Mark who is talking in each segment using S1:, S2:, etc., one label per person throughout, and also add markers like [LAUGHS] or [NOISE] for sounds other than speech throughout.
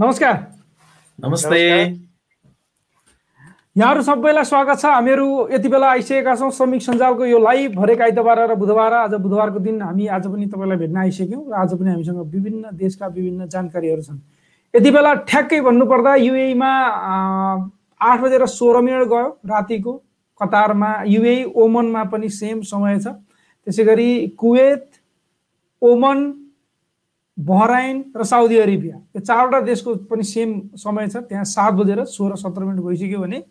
S1: नमस्कार।
S2: नमस्ते।
S1: यहाँहरू सबैलाई स्वागत छ। हामीहरू यति बेला आइसकेका छौँ श्रमिक सञ्जालको यो लाइभ हरेक आइतबार र बुधबार आज बुधबारको दिन हामी आज पनि तपाईँलाई भेट्न आइसक्यौँ र आज पनि हामीसँग विभिन्न देशका विभिन्न जानकारीहरू छन्। यति बेला ठ्याक्कै भन्नुपर्दा युएमा आठ बजेर सोह्र मिनट गयो रातिको। कतारमा युए ओमनमा पनि सेम समय छ। त्यसै गरी कुवेत ओमन बहराइन र साउदी अरेबिया यो चारवटा देशको पनि सेम समय छ। त्यहाँ सात बजेर सोह्र सत्र मिनट भइसक्यो भने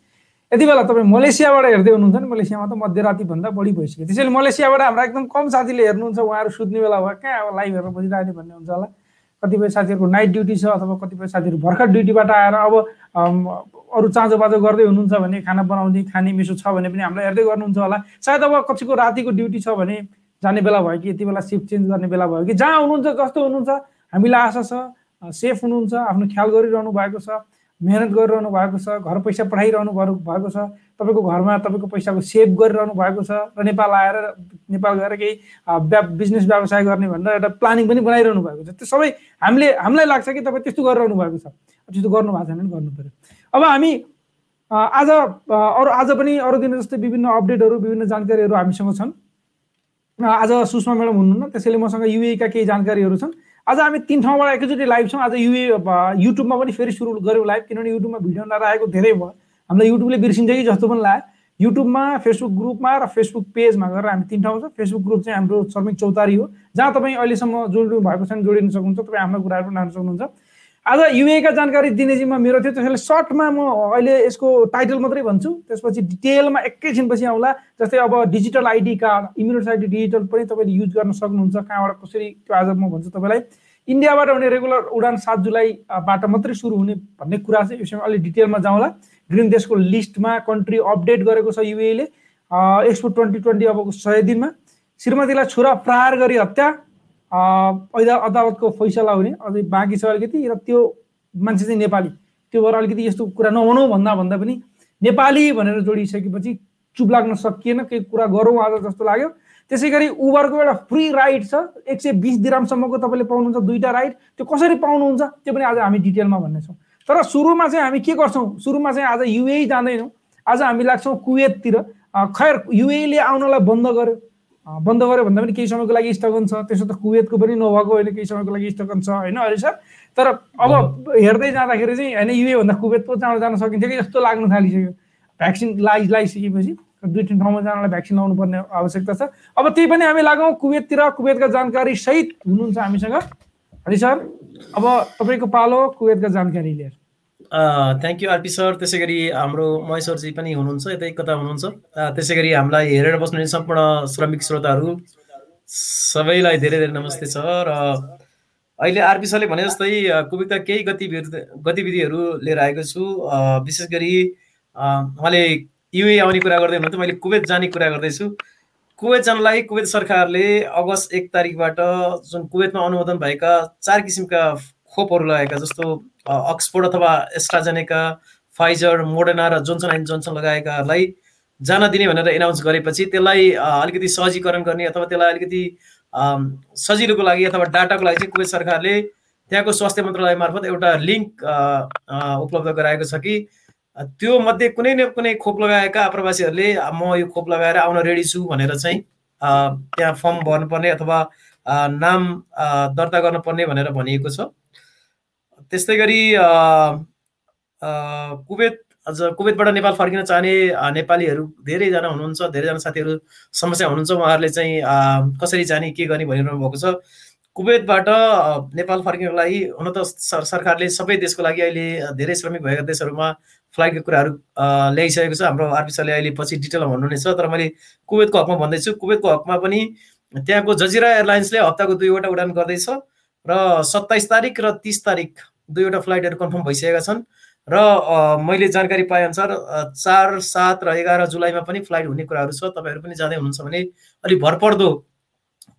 S1: यति बेला तपाईँ मलेसियाबाट हेर्दै हुनुहुन्छ नि मलेसियामा त मध्यरातिभन्दा बढी भइसक्यो। त्यसैले मलेसियाबाट हाम्रा एकदम कम साथीले हेर्नुहुन्छ उहाँहरू सुत्ने बेला भयो कहाँ अब लाइभ हेरेर बसिरहेको भन्ने हुन्छ होला। कतिपय साथीहरूको नाइट ड्युटी छ अथवा कतिपय साथीहरू भर्खर ड्युटीबाट आएर अब अरू चाँजो बाँचो गर्दै हुनुहुन्छ भने खाना बनाउने खाने मिसो छ भने पनि हामीलाई हेर्दै गर्नुहुन्छ होला। सायद अब कसैको रातिको ड्युटी छ भने जाने बेला भयो कि यति बेला सिफ्ट चेन्ज गर्ने बेला भयो कि जहाँ हुनुहुन्छ जस्तो हुनुहुन्छ हामीलाई आशा छ सेफ हुनुहुन्छ आफ्नो ख्याल गरिरहनु भएको छ मेहनत गरिरहनु भएको छ घर पैसा पठाइरहनु भएको छ तपाईँको घरमा तपाईँको पैसाको सेभ गरिरहनु भएको छ र नेपाल आएर नेपाल गएर केही बिजनेस व्यवसाय गर्ने भनेर एउटा प्लानिङ पनि बनाइरहनु भएको छ। त्यो सबै हामीले हामीलाई लाग्छ कि तपाईँ त्यस्तो गरिरहनु भएको छ। त्यस्तो गर्नु भएको छैन गर्नु पऱ्यो। अब हामी आज अरू आज पनि अरू दिन जस्तै विभिन्न अपडेटहरू विभिन्न जानकारीहरू हामीसँग छन्। आज सुषमा म्याडम हुनुहुन्न। त्यसैले मसँग युएका केही जानकारीहरू छन्। आज हामी तिन ठाउँबाट एकैचोटि लाइभ छौँ। आज युए युट्युबमा पनि फेरि सुरु गऱ्यौँ लाइभ किनभने युट्युबमा भिडियो नआएको धेरै भयो। हामीलाई युट्युबले बिर्सिन्छ कि जस्तो पनि लाग्यो। युट्युबमा फेसबुक ग्रुपमा र फेसबुक पेजमा गएर हामी तिन ठाउँ छ। फेसबुक ग्रुप चाहिँ हाम्रो श्रमिक चौतारी हो। जहाँ तपाईँ अहिलेसम्म जोडिनु भएको छैन जोडिन सक्नुहुन्छ। तपाईँ हाम्रो कुराहरू पनि लान सक्नुहुन्छ। आज युएका जानकारी दिने जिम्मा मेरो थियो त्यसैले सर्टमा म अहिले यसको टाइटल मात्रै भन्छु। त्यसपछि डिटेलमा एकैछिनपछि आउँला जस्तै अब digital ID card immunity ID digital पनि तपाईँले युज गर्न सक्नुहुन्छ। कहाँबाट कसरी त्यो आज म भन्छु तपाईँलाई। इन्डियाबाट हुने रेगुलर उडान सात जुलाईबाट मात्रै सुरु हुने भन्ने कुरा चाहिँ विषयमा अलिक डिटेलमा जाउँला। ग्रिन देशको लिस्टमा कन्ट्री अपडेट गरेको छ युएले। एक्सपो ट्वेन्टी ट्वेन्टी अब सय दिनमा। श्रीमतीलाई छुरा प्रहार गरी हत्या। ऐदा अदालतको फैसला हुने अझै बाँकी छ अलिकति र त्यो मान्छे चाहिँ नेपाली। त्यो भएर अलिकति यस्तो कुरा नभनौँ भन्दा भन्दा पनि नेपाली भनेर जोडिसकेपछि चुप लाग्न सकिएन केही कुरा गरौँ आज जस्तो लाग्यो। त्यसै गरी उबरको एउटा फ्री राइड छ एक सय बिस दिरामसम्मको तपाईँले पाउनुहुन्छ दुईवटा राइड। त्यो कसरी पाउनुहुन्छ त्यो पनि आज हामी डिटेलमा भन्नेछौँ। तर सुरुमा चाहिँ हामी के गर्छौँ? सुरुमा चाहिँ आज युए जाँदैनौँ। आज हामी लाग्छौँ कुवेततिर। खैर युएले आउनलाई बन्द गर्यो। बन्द गऱ्यो भन्दा पनि केही समयको लागि स्थगन छ त्यसो त कुवेतको पनि नभएको होइन केही समयको लागि स्थगन छ होइन अहिले सर? तर अब हेर्दै जाँदाखेरि चाहिँ होइन युएभन्दा कुवेत पो जान जान सकिन्छ कि जस्तो लाग्न थालिसक्यो। भ्याक्सिन लाइ लगाइसकेपछि दुई तिन ठाउँमा जानलाई भ्याक्सिन लाउनु पर्ने आवश्यकता छ। अब त्यही पनि हामी लागौँ कुवेततिर कुवेतका जानकारी सहित हुनुहुन्छ हामीसँग। हरि सर अब तपाईँको पालो कुवेतका जानकारी लिएर
S2: थ्याङ्क यू आरपी सर त्यसै गरी हाम्रो महेश्वरजी पनि हुनुहुन्छ यतै कता हुनुहुन्छ। त्यसै गरी हामीलाई हेरेर बस्नुहुने सम्पूर्ण श्रमिक श्रोताहरू सबैलाई धेरै धेरै नमस्ते छ र अहिले आरपी सरले भने जस्तै कुवेतका केही गतिविधि गतिविधिहरू लिएर आएको छु। विशेष गरी उहाँले युए आउने कुरा गर्दै हुनुहुन्थ्यो मैले कुवेत जाने कुरा गर्दैछु। कुवेत जानलाई कुवेत सरकारले अगस्त एक तारिकबाट जुन कुवेतमा अनुमोदन भएका चार किसिमका खोपहरू लगाएका जस्तो अक्सफोर्ड अथवा एस्ट्राजेनेका फाइजर मोडर्ना र जोन्सन एन्ड जोन्सन लगाएकाहरूलाई जान दिने भनेर एनाउन्स गरेपछि त्यसलाई अलिकति सहजीकरण गर्ने अथवा त्यसलाई अलिकति सजिलोको लागि अथवा डाटाको लागि चाहिँ कुवेत सरकारले त्यहाँको स्वास्थ्य मन्त्रालय मार्फत एउटा लिङ्क उपलब्ध गराएको छ कि त्यो मध्ये कुनै न कुनै खोप लगाएका आप्रवासीहरूले म यो खोप लगाएर आउन रेडी छु भनेर चाहिँ त्यहाँ फर्म भर्नुपर्ने अथवा नाम दर्ता गर्नुपर्ने भनेर भनिएको छ। त्यस्तै गरी कुवेत अझ कुवेतबाट नेपाल फर्किन चाहने नेपालीहरू धेरैजना हुनुहुन्छ धेरैजना साथीहरू समस्या हुनुहुन्छ उहाँहरूले चाहिँ कसरी जाने के गर्ने भनिरहनु भएको छ। कुवेतबाट नेपाल फर्किनको लागि हुन त सरकारले सबै देशको लागि अहिले धेरै श्रमिक भएका देशहरूमा फ्लाइटको कुराहरू ल्याइसकेको छ। हाम्रो आरपिसले अहिले पछि डिटेलमा भन्नुहुनेछ तर मैले कुवेतको हकमा भन्दैछु। कुवेतको हकमा पनि त्यहाँको जजिरा एयरलाइन्सले हप्ताको दुईवटा उडान गर्दैछ र सत्ताइस तारिक र तिस तारिक दुईवटा फ्लाइटहरू कन्फर्म भइसकेका छन्। र मैले जानकारी पाएअनुसार चार सात र एघार जुलाईमा पनि फ्लाइट हुने कुराहरू छ। तपाईँहरू पनि जाँदै हुनुहुन्छ भने अलिक भरपर्दो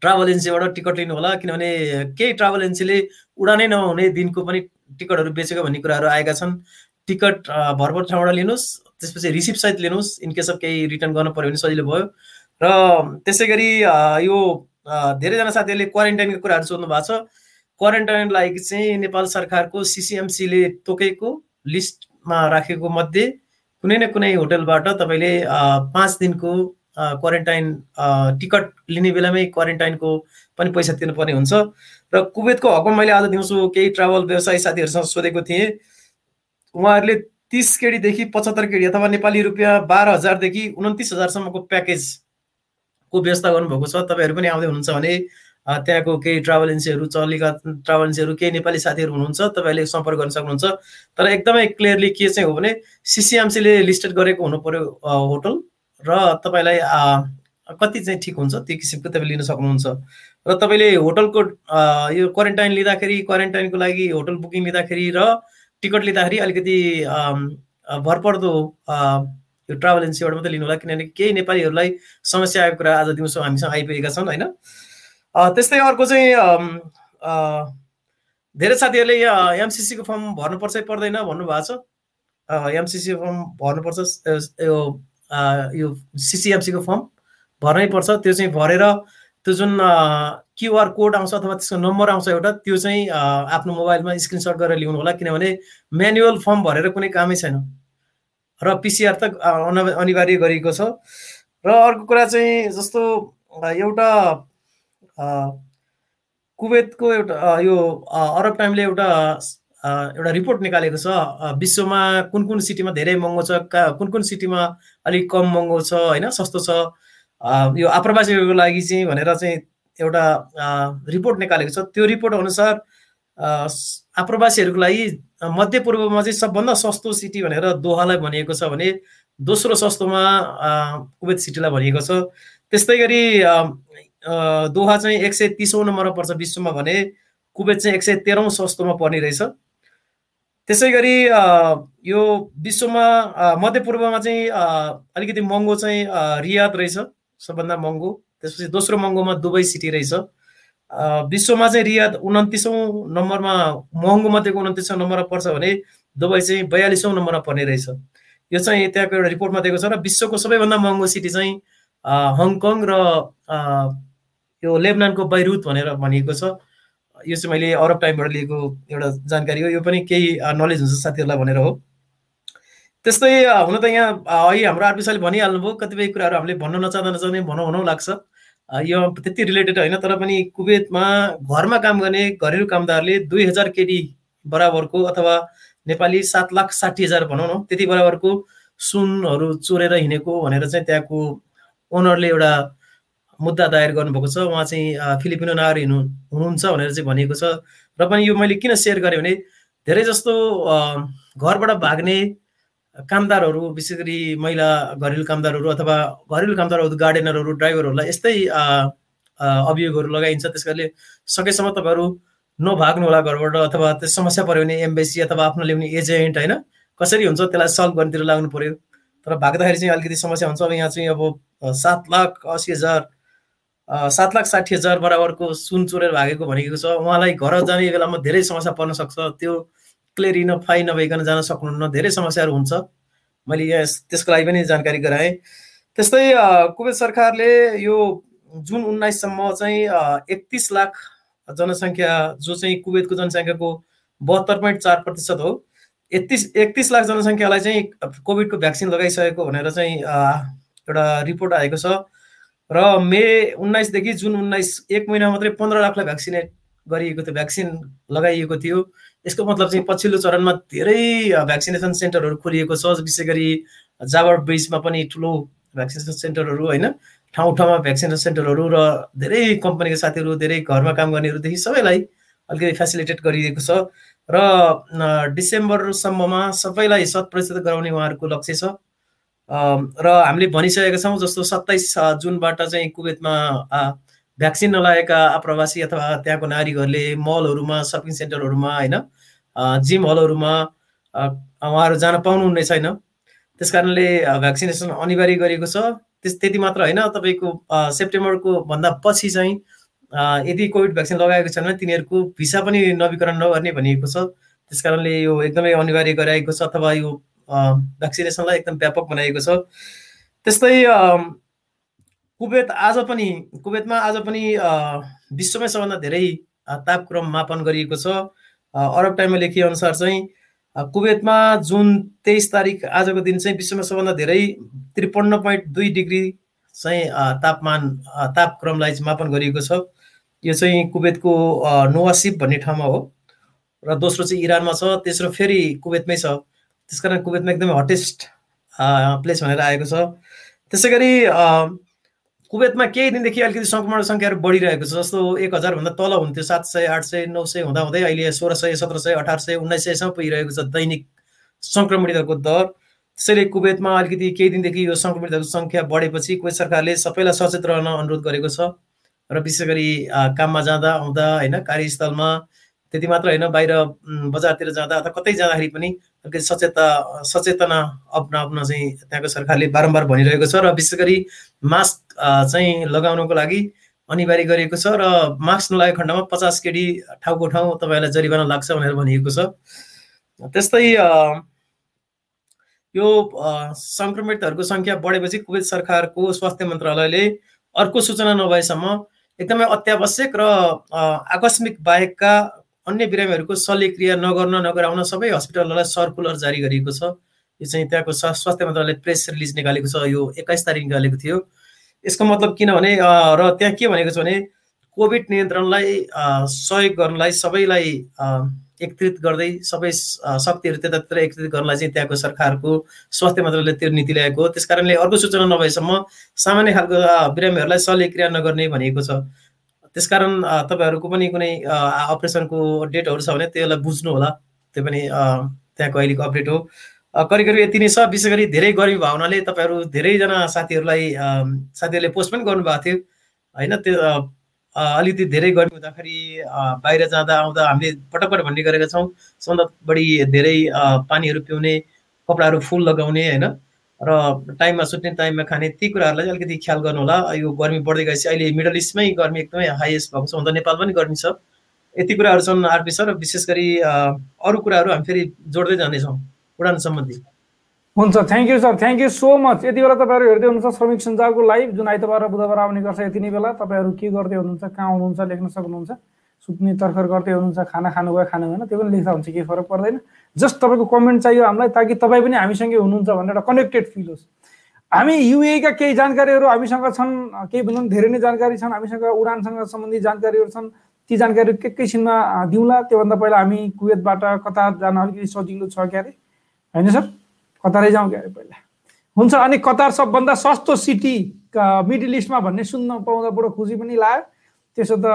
S2: ट्राभल एजेन्सीबाट टिकट लिनु होला किनभने केही ट्राभल एजेन्सीले उडानै नहुने दिनको पनि टिकटहरू बेचेको भन्ने कुराहरू आएका छन्। टिकट भरपर्दो ठाउँबाट लिनुहोस् त्यसपछि रिसिप्ट सहित लिनुहोस् इनकेस अफ केही रिटर्न गर्नु पऱ्यो भने सजिलो भयो। र त्यसै गरी यो धेरैजना साथीहरूले क्वारेन्टाइनको कुराहरू सोध्नु भएको छ। क्वारेन्टाइनलाई चाहिँ नेपाल सरकारको सिसिएमसीले तोकेको लिस्टमा राखेको मध्ये कुनै न कुनै होटलबाट तपाईँले पाँच दिनको क्वारेन्टाइन टिकट लिने बेलामै क्वारेन्टाइनको पनि पैसा तिर्नुपर्ने हुन्छ। र कुवेतको हकमा मैले आज दिउँसो केही ट्राभल व्यवसायी साथीहरूसँग सोधेको थिएँ। उहाँहरूले तिस केडीदेखि पचहत्तर केडी अथवा नेपाली रुपियाँ बाह्र हजारदेखि उन्तिस हजारसम्मको प्याकेजको व्यवस्था गर्नुभएको छ। तपाईँहरू पनि आउँदै हुनुहुन्छ भने त्यहाँको केही ट्राभल एजेन्सीहरू चलेका ट्राभल एजेन्सीहरू केही नेपाली साथीहरू हुनुहुन्छ तपाईँले सम्पर्क गर्न सक्नुहुन्छ। तर एकदमै क्लियरली के चाहिँ हो भने सिसिएमसीले लिस्टेड गरेको हुनु पर्यो होटल। र तपाईँलाई कति चाहिँ ठिक हुन्छ त्यो किसिमको तपाईँले लिन सक्नुहुन्छ। र तपाईँले होटलको यो क्वारेन्टाइन लिँदाखेरि क्वारेन्टाइनको लागि होटल बुकिङ लिँदाखेरि र टिकट लिँदाखेरि अलिकति भरपर्दो यो ट्राभल एजेन्सीबाट मात्रै लिनु होला किनभने केही नेपालीहरूलाई समस्या आएको कुरा आज दिउँसो हामीसँग आइपुगेका छन् होइन? त्यस्तै अर्को चाहिँ धेरै साथीहरूले यहाँ एमसिसीको फर्म भर्नुपर्छ पर्दैन भन्नुभएको छ। एमसिसी फर्म भर्नुपर्छ यो यो सिसिएमसीको फर्म भर्नै पर्छ त्यो चाहिँ भरेर त्यो जुन क्युआर कोड आउँछ अथवा त्यसको नम्बर आउँछ एउटा त्यो चाहिँ आफ्नो मोबाइलमा स्क्रिनसट गरेर ल्याउनु होला किनभने म्यानुअल फर्म भरेर कुनै कामै छैन। र पिसिआर त अनिवार्य गरिएको छ। र अर्को कुरा चाहिँ जस्तो एउटा कुवेतको एउटा यो अरब टाइमले एउटा एउटा रिपोर्ट निकालेको छ। विश्वमा कुन कुन सिटीमा धेरै महँगो छ कहाँ कुन कुन सिटीमा अलिक कम महँगो छ होइन सस्तो छ। यो आप्रवासीहरूको लागि चाहिँ भनेर चाहिँ एउटा रिपोर्ट निकालेको छ। त्यो रिपोर्ट अनुसार आप्रवासीहरूको लागि मध्यपूर्वमा चाहिँ सबभन्दा सस्तो सिटी भनेर दोहालाई भनिएको छ भने दोस्रो सस्तोमा कुवेत सिटीलाई भनिएको छ। त्यस्तै गरी दोहा चाहिँ एक सय तिसौँ नम्बरमा पर्छ विश्वमा भने कुवेत चाहिँ एक सय तेह्रौँ सस्तोमा पर्ने रहेछ। त्यसै गरी यो विश्वमा मध्यपूर्वमा चाहिँ अलिकति महँगो चाहिँ रियाद रहेछ सबभन्दा महँगो। त्यसपछि दोस्रो महँगोमा दुबई सिटी रहेछ। विश्वमा चाहिँ रियाद उन्तिसौँ नम्बरमा महँगो मध्येको उन्तिसौँ नम्बरमा पर्छ भने दुबई चाहिँ बयालिसौँ नम्बरमा पर्ने रहेछ। यो चाहिँ त्यहाँको एउटा रिपोर्टमा दिएको छ र विश्वको सबैभन्दा महँगो सिटी चाहिँ हङकङ र यो लेबनानको बैरुत भनेर भनिएको छ। यो चाहिँ मैले अरब टाइमबाट लिएको एउटा जानकारी हो। यो पनि केही नलेज हुन्छ साथीहरूलाई भनेर हो। त्यस्तै हुन त यहाँ अहिले हाम्रो आरपिसाले भनिहाल्नुभयो। कतिपय कुराहरू हामीले भन्न नचाहँदा नचाहँदै भनौँ भनौँ लाग्छ। यो त्यति रिलेटेड होइन तर पनि कुवेतमा घरमा काम गर्ने घरेलु कामदारले दुई हजार केडी बराबरको अथवा नेपाली सात लाख साठी हजार भनौँ न त्यति बराबरको सुनहरू चोरेर हिँडेको भनेर चाहिँ त्यहाँको ओनरले एउटा मुद्दा दायर गर्नुभएको छ। उहाँ चाहिँ फिलिपिनो नागरिक हुनु हुनुहुन्छ भनेर चाहिँ भनिएको छ। र पनि यो मैले किन सेयर गरेँ भने धेरै जस्तो घरबाट भाग्ने कामदारहरू विशेष गरी महिला घरेलु कामदारहरू अथवा घरेलु कामदारहरू गार्डेनरहरू ड्राइभरहरूलाई यस्तै अभियोगहरू लगाइन्छ। त्यस कारणले सकेसम्म तपाईँहरू नभाग्नु होला घरबाट अथवा त्यो समस्या पऱ्यो भने एम्बेसी अथवा आफ्नो ल्याउने एजेन्ट होइन? कसरी हुन्छ त्यसलाई सल्भ गर्नेतिर लाग्नु पऱ्यो तर भाग्दाखेरि चाहिँ अलिकति समस्या हुन्छ। अब यहाँ चाहिँ अब सात लाख असी हजार सात लाख साठी हजार बराबरको सुन चोरेर भागेको भनेको छ। उहाँलाई घर जाने बेलामा धेरै समस्या पर्न सक्छ। त्यो क्लियर फाइ नभइकन जान सक्नुहुन्न। धेरै समस्याहरू हुन्छ। मैले यहाँ त्यसको लागि पनि जानकारी गराएँ। त्यस्तै कुवेत सरकारले यो जुन उन्नाइससम्म चाहिँ एकतिस लाख जनसङ्ख्या जो चाहिँ कुवेतको जनसङ्ख्याको बहत्तर पोइन्ट चार प्रतिशत हो एकतिस एकतिस लाख जनसङ्ख्यालाई चाहिँ कोभिडको भ्याक्सिन लगाइसकेको भनेर चाहिँ एउटा रिपोर्ट आएको छ। र मे उन्नाइसदेखि जुन उन्नाइस एक महिना मात्रै पन्ध्र लाखलाई भ्याक्सिनेट गरिएको थियो भ्याक्सिन लगाइएको थियो। यसको मतलब चाहिँ पछिल्लो चरणमा धेरै भ्याक्सिनेसन सेन्टरहरू खोलिएको छ विशेष गरी जाबर ब्रिजमा पनि ठुलो भ्याक्सिनेसन सेन्टरहरू होइन? ठाउँ ठाउँमा भ्याक्सिनेसन सेन्टरहरू र धेरै कम्पनीका साथीहरू धेरै घरमा काम गर्नेहरूदेखि सबैलाई अलिकति फेसिलिटेट गरिएको छ। र डिसेम्बरसम्ममा सबैलाई शत प्रतिशत गराउने उहाँहरूको लक्ष्य छ। र हामीले भनिसकेका छौँ जस्तो सत्ताइस जुनबाट चाहिँ कुवेतमा भ्याक्सिन नलागेका आप्रवासी अथवा त्यहाँको नारीहरूले मलहरूमा सपिङ सेन्टरहरूमा होइन जिम हलहरूमा उहाँहरू जान पाउनुहुने छैन। त्यस कारणले भ्याक्सिनेसन अनिवार्य गरिएको छ। त्यस त्यति मात्र होइन तपाईँको सेप्टेम्बरको भन्दा पछि चाहिँ यदि कोभिड भ्याक्सिन लगाएको छैन भने तिनीहरूको भिसा पनि नवीकरण नगर्ने भनिएको छ। त्यस कारणले यो एकदमै अनिवार्य गराएको छ अथवा यो भ्याक्सिनेसनलाई एकदम व्यापक बनाइएको छ। त्यस्तै कुवेत आज पनि कुवेतमा आज पनि विश्वमै सबभन्दा धेरै तापक्रम मापन गरिएको छ। अरब टाइममा लेखिए अनुसार चाहिँ कुवेतमा जुन तेइस तारिक आजको दिन चाहिँ विश्वमा सबभन्दा धेरै त्रिपन्न पोइन्ट दुई डिग्री चाहिँ तापमान तापक्रमलाई मापन गरिएको छ। यो चाहिँ कुवेतको नोवासिप भन्ने ठाउँमा हो। र दोस्रो चाहिँ इरानमा छ तेस्रो फेरि कुवेतमै छ। त्यस कारण कुवेतमा एकदमै हटेस्ट प्लेस भनेर आएको छ। त्यसै गरी कुवेतमा केही दिनदेखि अलिकति सङ्क्रमण सङ्ख्याहरू बढिरहेको छ जस्तो एक हजारभन्दा तल हुन्थ्यो सात सय आठ सय नौ सय हुँदा हुँदै अहिले सोह्र सय सत्र सय अठार सय उन्नाइस सयसम्म पुगिरहेको छ दैनिक सङ्क्रमितहरूको दर। त्यसैले कुवेतमा अलिकति केही दिनदेखि यो सङ्क्रमितहरूको सङ्ख्या बढेपछि कुवेत सरकारले सबैलाई सचेत रहन अनुरोध गरेको छ र विशेष गरी काममा जाँदा आउँदा होइन कार्यस्थलमा त्यति मात्र होइन बाहिर बजारतिर जाँदा अथवा कतै जाँदाखेरि पनि अलिकति सचेता सचेतना अप्नाउन चाहिँ त्यहाँको सरकारले बारम्बार भनिरहेको छ र विशेष गरी मास्क चाहिँ लगाउनको लागि अनिवार्य गरिएको छ र मास्क नलागेको खण्डमा पचास केडी ठाउँको ठाउँ तपाईँलाई जरिवाना लाग्छ भनेर भनिएको छ। त्यस्तै यो सङ्क्रमितहरूको सङ्ख्या बढेपछि कुवेत सरकारको स्वास्थ्य मन्त्रालयले अर्को सूचना नभएसम्म एकदमै अत्यावश्यक र आकस्मिक बाहेकका अन्य बिरामीहरूको शल्यक्रिया नगर्न नगराउन सबै हस्पिटलहरूलाई सर्कुलर जारी गरिएको छ। यो चाहिँ त्यहाँको स्वास्थ्य मन्त्रालयले प्रेस रिलिज निकालेको छ यो एक्काइस तारिक निकालेको थियो। यसको मतलब किनभने र त्यहाँ के भनेको छ भने कोभिड नियन्त्रणलाई सहयोग गर्नलाई सबैलाई एकत्रित गर्दै सबै शक्तिहरू त्यतातिर एकत्रित गर्नलाई चाहिँ त्यहाँको सरकारको स्वास्थ्य मन्त्रालयले त्यो नीति ल्याएको हो। त्यस कारणले अर्को सूचना नभएसम्म सामान्य खालको बिरामीहरूलाई शल्यक्रिया नगर्ने भनिएको छ। त्यसकारण तपाईँहरूको पनि कुनै अपरेसनको डेटहरू छ भने त्यसलाई बुझ्नु होला। त्यो पनि त्यहाँको अहिलेको अपडेट हो। करिब करिब यति नै छ। विशेष गरी धेरै गर्मी भयो हुनाले तपाईँहरू धेरैजना साथीहरूलाई साथीहरूले पोस्ट पनि गर्नुभएको थियो। होइन त्यो अलिकति धेरै गर्मी हुँदाखेरि बाहिर जाँदा आउँदा हामीले पटक पटक भन्ने गरेका छौँ। सबभन्दा बढी धेरै पानीहरू पिउने कपडाहरू फुल लगाउने होइन। र टाइममा सुत्ने टाइममा खाने ती कुराहरूलाई अलिकति ख्याल गर्नु होला यो गर्मी बढ्दै गएपछि अहिले मिडल इस्टमै गर्मी एकदमै हाइएस्ट भएको छ। त नेपाल पनि गर्मी छ। यति कुराहरू छन् आरपी सर विशेष गरी अरू कुराहरू हामी फेरि जोड्दै जानेछौँ उडान सम्बन्धी।
S1: हुन्छ thank you sir thank you so much यति बेला तपाईँहरू हेर्दै हुनुहुन्छ श्रमिक सञ्जालको लाइभ जुन आइतबार र बुधबार आउने गर्छ यति नै बेला। तपाईँहरू के गर्दै हुनुहुन्छ कहाँ हुनुहुन्छ लेख्न सक्नुहुन्छ सुत्ने तर्खर गर्दै हुनुहुन्छ खाना खानुभयो खानु भएन त्यो पनि लेख्दा हुन्छ केही फरक पर्दैन। जस्ट तपाईँको कमेन्ट चाहियो हामीलाई ताकि तपाईँ पनि हामीसँगै हुनुहुन्छ भनेर एउटा कनेक्टेड फिल होस्। हामी युएका केही जानकारीहरू हामीसँग छन् केही भन्दा धेरै नै जानकारी छन् हामीसँग उडानसँग सम्बन्धित जानकारीहरू छन्। ती जानकारी के एकैछिनमा दिउँला त्योभन्दा पहिला हामी कुवेतबाट कतार जान अलिकति सजिलो छ क्यारे? होइन सर? कतारै जाउँ क्यारे पहिला? हुन्छ अनि कतार सबभन्दा सस्तो सिटी मिडल इस्टमा भन्ने सुन्न पाउँदा बडो खुसी पनि लाग्यो। त्यसो त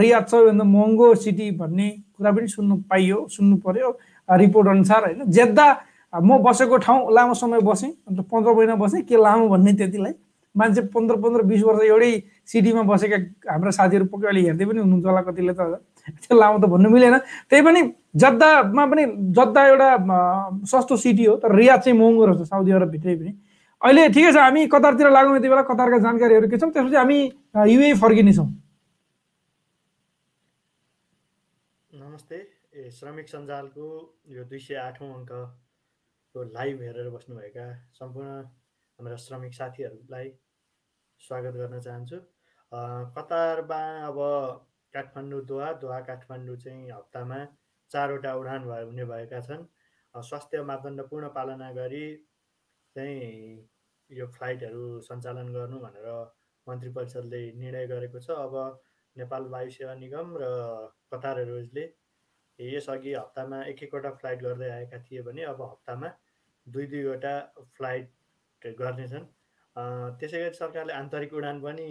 S1: रियाद सबैभन्दा महँगो सिटी भन्ने कुरा पनि सुन्नु पाइयो सुन्नु पर्यो। रिपोर्ट अनुसार होइन जेद्दा म बसेको ठाउँ लामो समय बसेँ अन्त पन्ध्र महिना बसेँ के लामो भन्ने त्यतिलाई। मान्छे पन्ध्र पन्ध्र बिस वर्ष एउटै सिटीमा बसेका हाम्रा साथीहरू पक्कै अहिले हेर्दै पनि हुनुहुन्छ होला कतिले त त्यो लामो त भन्नु मिलेन। त्यही पनि जद्दामा पनि जद्दा एउटा सस्तो सिटी हो तर रियाद चाहिँ महँगो रहेछ साउदी अरब भित्रै पनि। अहिले ठिकै छ हामी कतारतिर लागौँ यति बेला कतारका जानकारीहरू के छौँ त्यसपछि हामी युए फर्किनेछौँ।
S3: ए श्रमिक सञ्जालको यो दुई सय आठौँ अङ्कको लाइभ हेरेर बस्नुभएका सम्पूर्ण हाम्रा श्रमिक साथीहरूलाई स्वागत गर्न चाहन्छु। कतारमा अब काठमाडौँ दोहा दोहा काठमाडौँ चाहिँ हप्तामा चारवटा उडान भए हुने भएका छन्। स्वास्थ्य मापदण्ड पूर्ण पालना गरी चाहिँ यो फ्लाइटहरू सञ्चालन गर्नु भनेर मन्त्री परिषदले निर्णय गरेको छ। अब नेपाल वायु सेवा निगम र कतार एयरवेजले यसअघि हप्तामा एक एकवटा फ्लाइट गर्दै आएका थिए भने अब हप्तामा दुई दुईवटा फ्लाइट गर्नेछन्। त्यसै गरी सरकारले आन्तरिक उडान पनि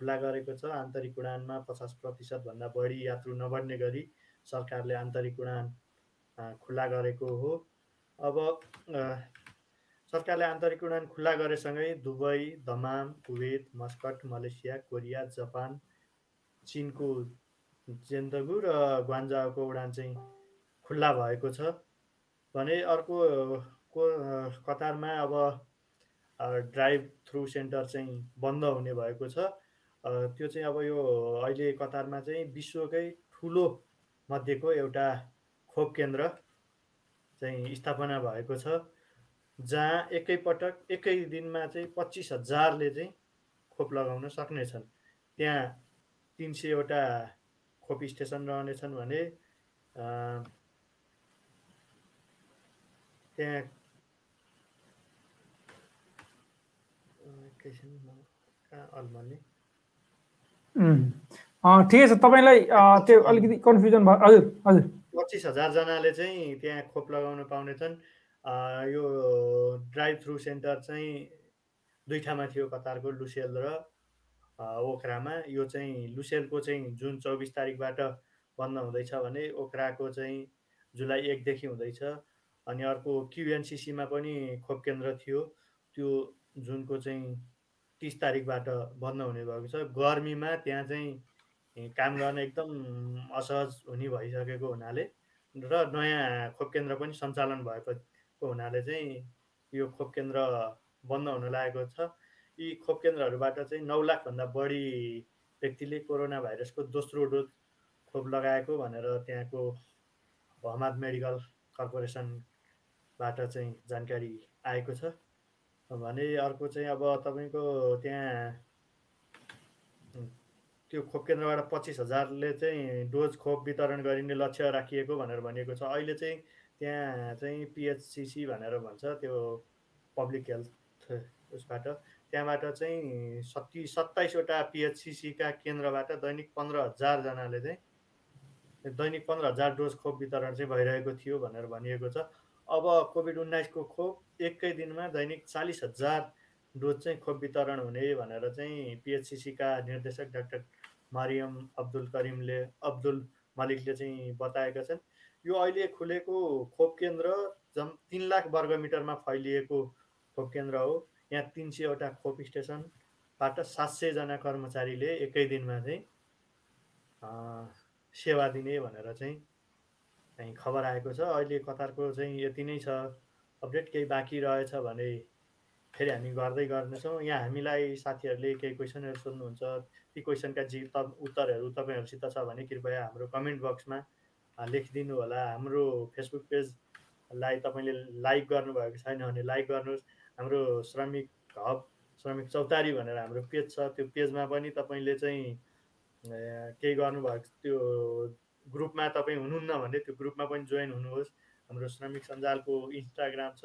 S3: खुल्ला गरेको छ। आन्तरिक उडानमा पचास प्रतिशतभन्दा बढी यात्रु नबढ्ने गरी सरकारले आन्तरिक उडान खुल्ला गरेको हो। अब सरकारले आन्तरिक उडान खुल्ला गरेसँगै Dubai Dammam Kuwait Muscat Malaysia Korea Japan चिनको जेन्तगु र ग्वान्जाको उडान चाहिँ खुल्ला भएको छ। भने अर्को को कतारमा अब ड्राइभ थ्रु सेन्टर चाहिँ बन्द हुने भएको छ। त्यो चाहिँ अब यो अहिले कतारमा चाहिँ विश्वकै ठुलो मध्येको एउटा खोप केन्द्र चाहिँ स्थापना भएको छ जहाँ एकैपटक एकै दिनमा चाहिँ पच्चिस हजारले चाहिँ खोप लगाउन सक्नेछन्। त्यहाँ तिन सयवटा खोप स्टेसन रहनेछन् भने त्यहाँ
S1: ठिकै छ तपाईँलाई त्यो अलिकति कन्फ्युजन भयो। हजुर हजुर।
S3: पच्चिस हजारजनाले चाहिँ त्यहाँ खोप लगाउन पाउनेछन्। यो ड्राइभ थ्रु सेन्टर चाहिँ दुईवटामा थियो कतारको लुसेल र ओखरामा। यो चाहिँ लुसेलको चाहिँ जुन चौबिस तारिकबाट बन्द हुँदैछ भने ओखराको चाहिँ जुलाई एकदेखि हुँदैछ। अनि अर्को क्युएनसिसीमा पनि खोप केन्द्र थियो। त्यो जुनको चाहिँ तिस तारिकबाट बन्द हुने भएको छ। गर्मीमा त्यहाँ चाहिँ काम गर्न एकदम असहज हुने भइसकेको हुनाले र नयाँ खोप केन्द्र पनि सञ्चालन भएको हुनाले चाहिँ यो खोप केन्द्र बन्द हुन लागेको छ। यी खोप केन्द्रहरूबाट चाहिँ नौ लाखभन्दा बढी व्यक्तिले कोरोना भाइरसको दोस्रो डोज खोप लगाएको भनेर त्यहाँको हमाद मेडिकल कर्पोरेसनबाट चाहिँ जानकारी आएको छ। भने अर्को चाहिँ अब तपाईँको त्यहाँ त्यो खोप केन्द्रबाट पच्चिस हजारले चाहिँ डोज खोप वितरण गरिने लक्ष्य राखिएको भनेर भनिएको छ। अहिले चाहिँ त्यहाँ चाहिँ पिएचसिसी भनेर भन्छ त्यो पब्लिक हेल्थ उसबाट। त्यहाँबाट चाहिँ सत्ति सत्ताइसवटा पिएचसिसीका केन्द्रबाट दैनिक पन्ध्र हजारजनाले चाहिँ दैनिक पन्ध्र हजार डोज खोप वितरण चाहिँ भइरहेको थियो भनेर भनिएको छ। अब कोभिड उन्नाइसको खोप एकै दिनमा दैनिक चालिस हजार डोज चाहिँ खोप वितरण हुने भनेर चाहिँ पिएचसिसीका निर्देशक डाक्टर मारियम अब्दुल करिमले अब्दुल मालिकले चाहिँ बताएका छन्। यो अहिले खुलेको खोप केन्द्र जम तिन लाख वर्ग मिटरमा फैलिएको खोप केन्द्र हो। यहाँ तिन सयवटा खोप स्टेसनबाट सात सयजना कर्मचारीले एकै दिनमा चाहिँ सेवा दिने भनेर चाहिँ खबर आएको छ। अहिले कतारको चाहिँ यति नै छ। अपडेट केही बाँकी रहेछ भने फेरि हामी गर्दै गर्नेछौँ। यहाँ हामीलाई साथीहरूले केही क्वेसनहरू सोध्नुहुन्छ। ती क्वेसनका जि त उत्तरहरू तपाईँहरूसित छ भने कृपया हाम्रो कमेन्ट बक्समा लेखिदिनु होला। हाम्रो फेसबुक पेजलाई तपाईँले लाइक गर्नुभएको छैन भने लाइक गर्नुहोस्। हाम्रो श्रमिक हब श्रमिक चौतारी भनेर हाम्रो पेज छ त्यो पेजमा पनि तपाईँले चाहिँ केही गर्नुभएको त्यो ग्रुपमा तपाईँ हुनुहुन्न भने त्यो ग्रुपमा पनि जोइन हुनुहोस्। हाम्रो श्रमिक सञ्जालको इन्स्टाग्राम छ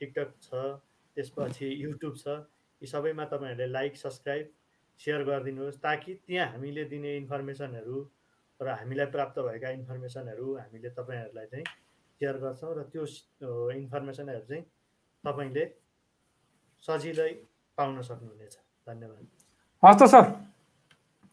S3: टिकटक छ त्यसपछि युट्युब छ। यी सबैमा तपाईँहरूले लाइक सब्सक्राइब सेयर गरिदिनुहोस् ताकि त्यहाँ हामीले दिने इन्फर्मेसनहरू र हामीलाई प्राप्त भएका इन्फर्मेसनहरू हामीले तपाईँहरूलाई चाहिँ सेयर गर्छौँ र त्यो इन्फर्मेसनहरू चाहिँ तपाईँले सजिलै पाउन सक्नुहुनेछ। धन्यवाद।
S1: हस् त sir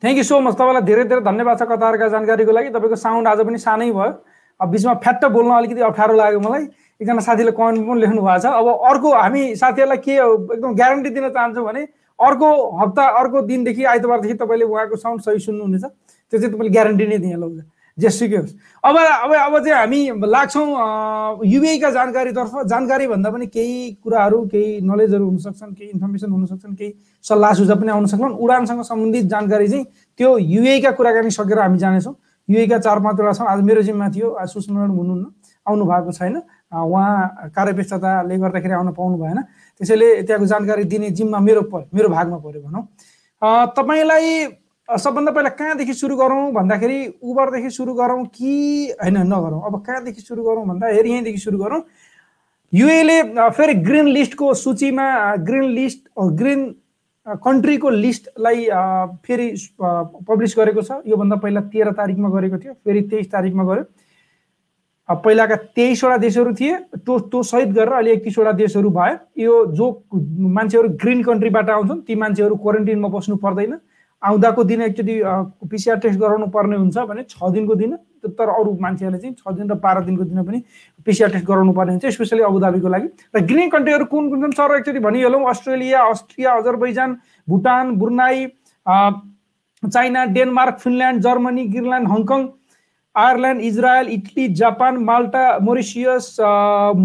S1: thank you so much तपाईँलाई धेरै धेरै धन्यवाद छ कतारका जानकारीको लागि। तपाईँको साउन्ड आज पनि सानै भयो। अब बिचमा फ्याट्ट बोल्न अलिकति अप्ठ्यारो लाग्यो मलाई। एकजना साथीले कमेन्ट पनि लेख्नु भएको छ। अब अर्को हामी साथीहरूलाई के एकदम ग्यारेन्टी दिन चाहन्छौँ भने अर्को हप्ता अर्को दिनदेखि आइतबारदेखि तपाईँले उहाँको साउन्ड सही सुन्नुहुनेछ। त्यो चाहिँ तपाईँले ग्यारेन्टी नै दिएँ ल। जेसुकै होस्। अब अब अब चाहिँ हामी लाग्छौँ युबिआईका जानकारीतर्फ जानकारी भन्दा पनि केही कुराहरू केही नलेजहरू हुनसक्छन् केही इन्फर्मेसन हुनसक्छन् केही सल्लाह सुझाव पनि आउन सक्छन् उडानसँग सम्बन्धित जानकारी चाहिँ त्यो युएका कुराकानी सकेर हामी जानेछौँ। युएका चार पाँचवटा छन्। आज मेरो जिम्मा थियो आज म्याडम हुनुहुन्न आउनु भएको छैन उहाँ कार्यव्यस्तताले गर्दाखेरि आउन पाउनु भएन। त्यसैले त्यहाँको जानकारी दिने जिम्मा मेरो पर मेरो भागमा पऱ्यो भनौँ। तपाईँलाई सबभन्दा पहिला कहाँदेखि सुरु गरौँ भन्दाखेरि उबरदेखि सुरु गरौँ कि होइन नगरौँ। अब कहाँदेखि सुरु गरौँ भन्दा हेरि यहीँदेखि सुरु गरौँ। युएले फेरि ग्रिन लिस्टको सूचीमा ग्रिन लिस्ट ग्रिन कन्ट्रीको लिस्टलाई फेरि पब्लिस गरेको छ। योभन्दा पहिला तेह्र तारिकमा गरेको थियो फेरि तेइस तारिकमा गऱ्यो। पहिलाका तेइसवटा देशहरू थिए त्यो त्यो सहित गरेर अहिले एकतिसवटा देशहरू भयो। यो जो मान्छेहरू ग्रिन कन्ट्रीबाट आउँछन् ती मान्छेहरू क्वारेन्टिनमा बस्नु पर्दैन। आउँदाको दिन एकचोटि पिसिआर टेस्ट गराउनु पर्ने हुन्छ भने छ दिनको दिन तर अरू मान्छेहरूले चाहिँ छ दिन र बाह्र दिनको दिन पनि पिसिआर टेस्ट गराउनु पर्ने हुन्छ स्पेसली अबुधाबीको लागि। र ग्रिन कन्ट्रीहरू कुन कुन छन्? सर एकचोटि भनिहालौँ Australia Austria Azerbaijan Bhutan Brunei China Denmark Finland Germany Greenland Hong Kong Ireland Israel Italy Japan Malta Mauritius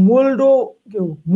S1: Moldo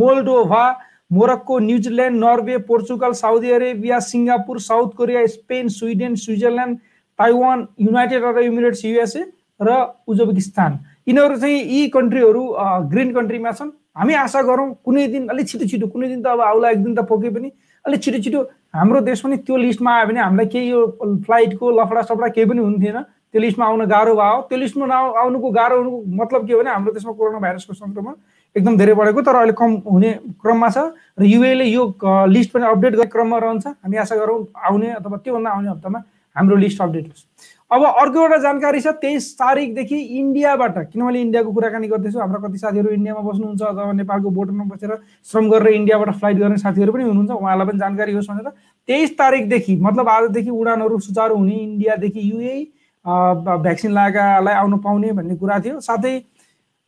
S1: Moldova Morocco New Zealand Norway Portugal Saudi Arabia Singapore South Korea Spain Sweden Switzerland Taiwan United Arab Emirates USA र Uzbekistan. यिनीहरू चाहिँ यी कन्ट्रीहरू green कन्ट्रीमा छन्। हामी आशा गरौँ कुनै दिन अलिक छिटो छिटो कुनै दिन त अब आउला एक दिन त पोके पनि अलिक छिटो छिटो हाम्रो देश पनि त्यो लिस्टमा आयो भने हामीलाई केही यो फ्लाइटको लफडा सफडा केही पनि हुन्थेन। त्यो लिस्टमा आउन गाह्रो भयो। त्यो लिस्टमा आउनुको गाह्रो हुनुको मतलब के हो भने हाम्रो देशमा कोरोना भाइरसको सङ्क्रमण एकदम धेरै बढेको तर अहिले कम हुने क्रममा छ र युएले यो लिस्ट पनि अपडेट गर्ने क्रममा रहन्छ। हामी आशा गरौँ आउने अथवा त्योभन्दा आउने हप्तामा हाम्रो लिस्ट अपडेट होस्। अब अर्को एउटा जानकारी छ तेइस तारिकदेखि इन्डियाबाट किनभने इन्डियाको कुराकानी गर्दैछु हाम्रा कति साथीहरू इन्डियामा बस्नुहुन्छ अथवा नेपालको बोर्डरमा बसेर श्रम गरेर इन्डियाबाट फ्लाइट गर्ने साथीहरू पनि हुनुहुन्छ उहाँलाई पनि जानकारी होस् भनेर। तेइस तारिकदेखि मतलब आजदेखि उडानहरू सुचारू हुने इन्डियादेखि युए भ्याक्सिन लगाएकालाई आउनु पाउने भन्ने कुरा थियो। साथै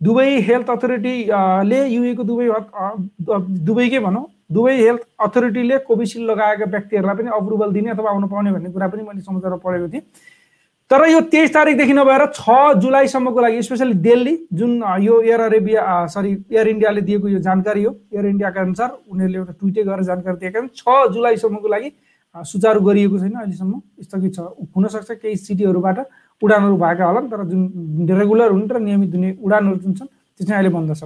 S1: दुबई हेल्थ अथोरिटीले युएको दुबई दुबईकै भनौँ। दुवै हेल्थ अथोरिटीले कोभिसिल्ड लगाएका व्यक्तिहरूलाई पनि अप्रुभल दिने अथवा आउनु पाउने भन्ने कुरा पनि मैले समाचारमा पढेको थिएँ। तर यो तेइस तारिकदेखि नभएर छ जुलाईसम्मको लागि स्पेसली दिल्ली जुन यो एयर अरेबिया सरी एयर इन्डियाले दिएको यो जानकारी हो। एयर इन्डियाका अनुसार उनीहरूले एउटा ट्विटै गरेर जानकारी दिएका छन्। छ जुलाईसम्मको लागि सुचारू गरिएको छैन अहिलेसम्म। स्थगित छ हुनसक्छ केही सिटीहरूबाट। उडानहरू भएका होला तर जुन रेगुलर हुन् र नियमित हुने उडानहरू जुन छन् त्यो चाहिँ अहिले बन्द छ।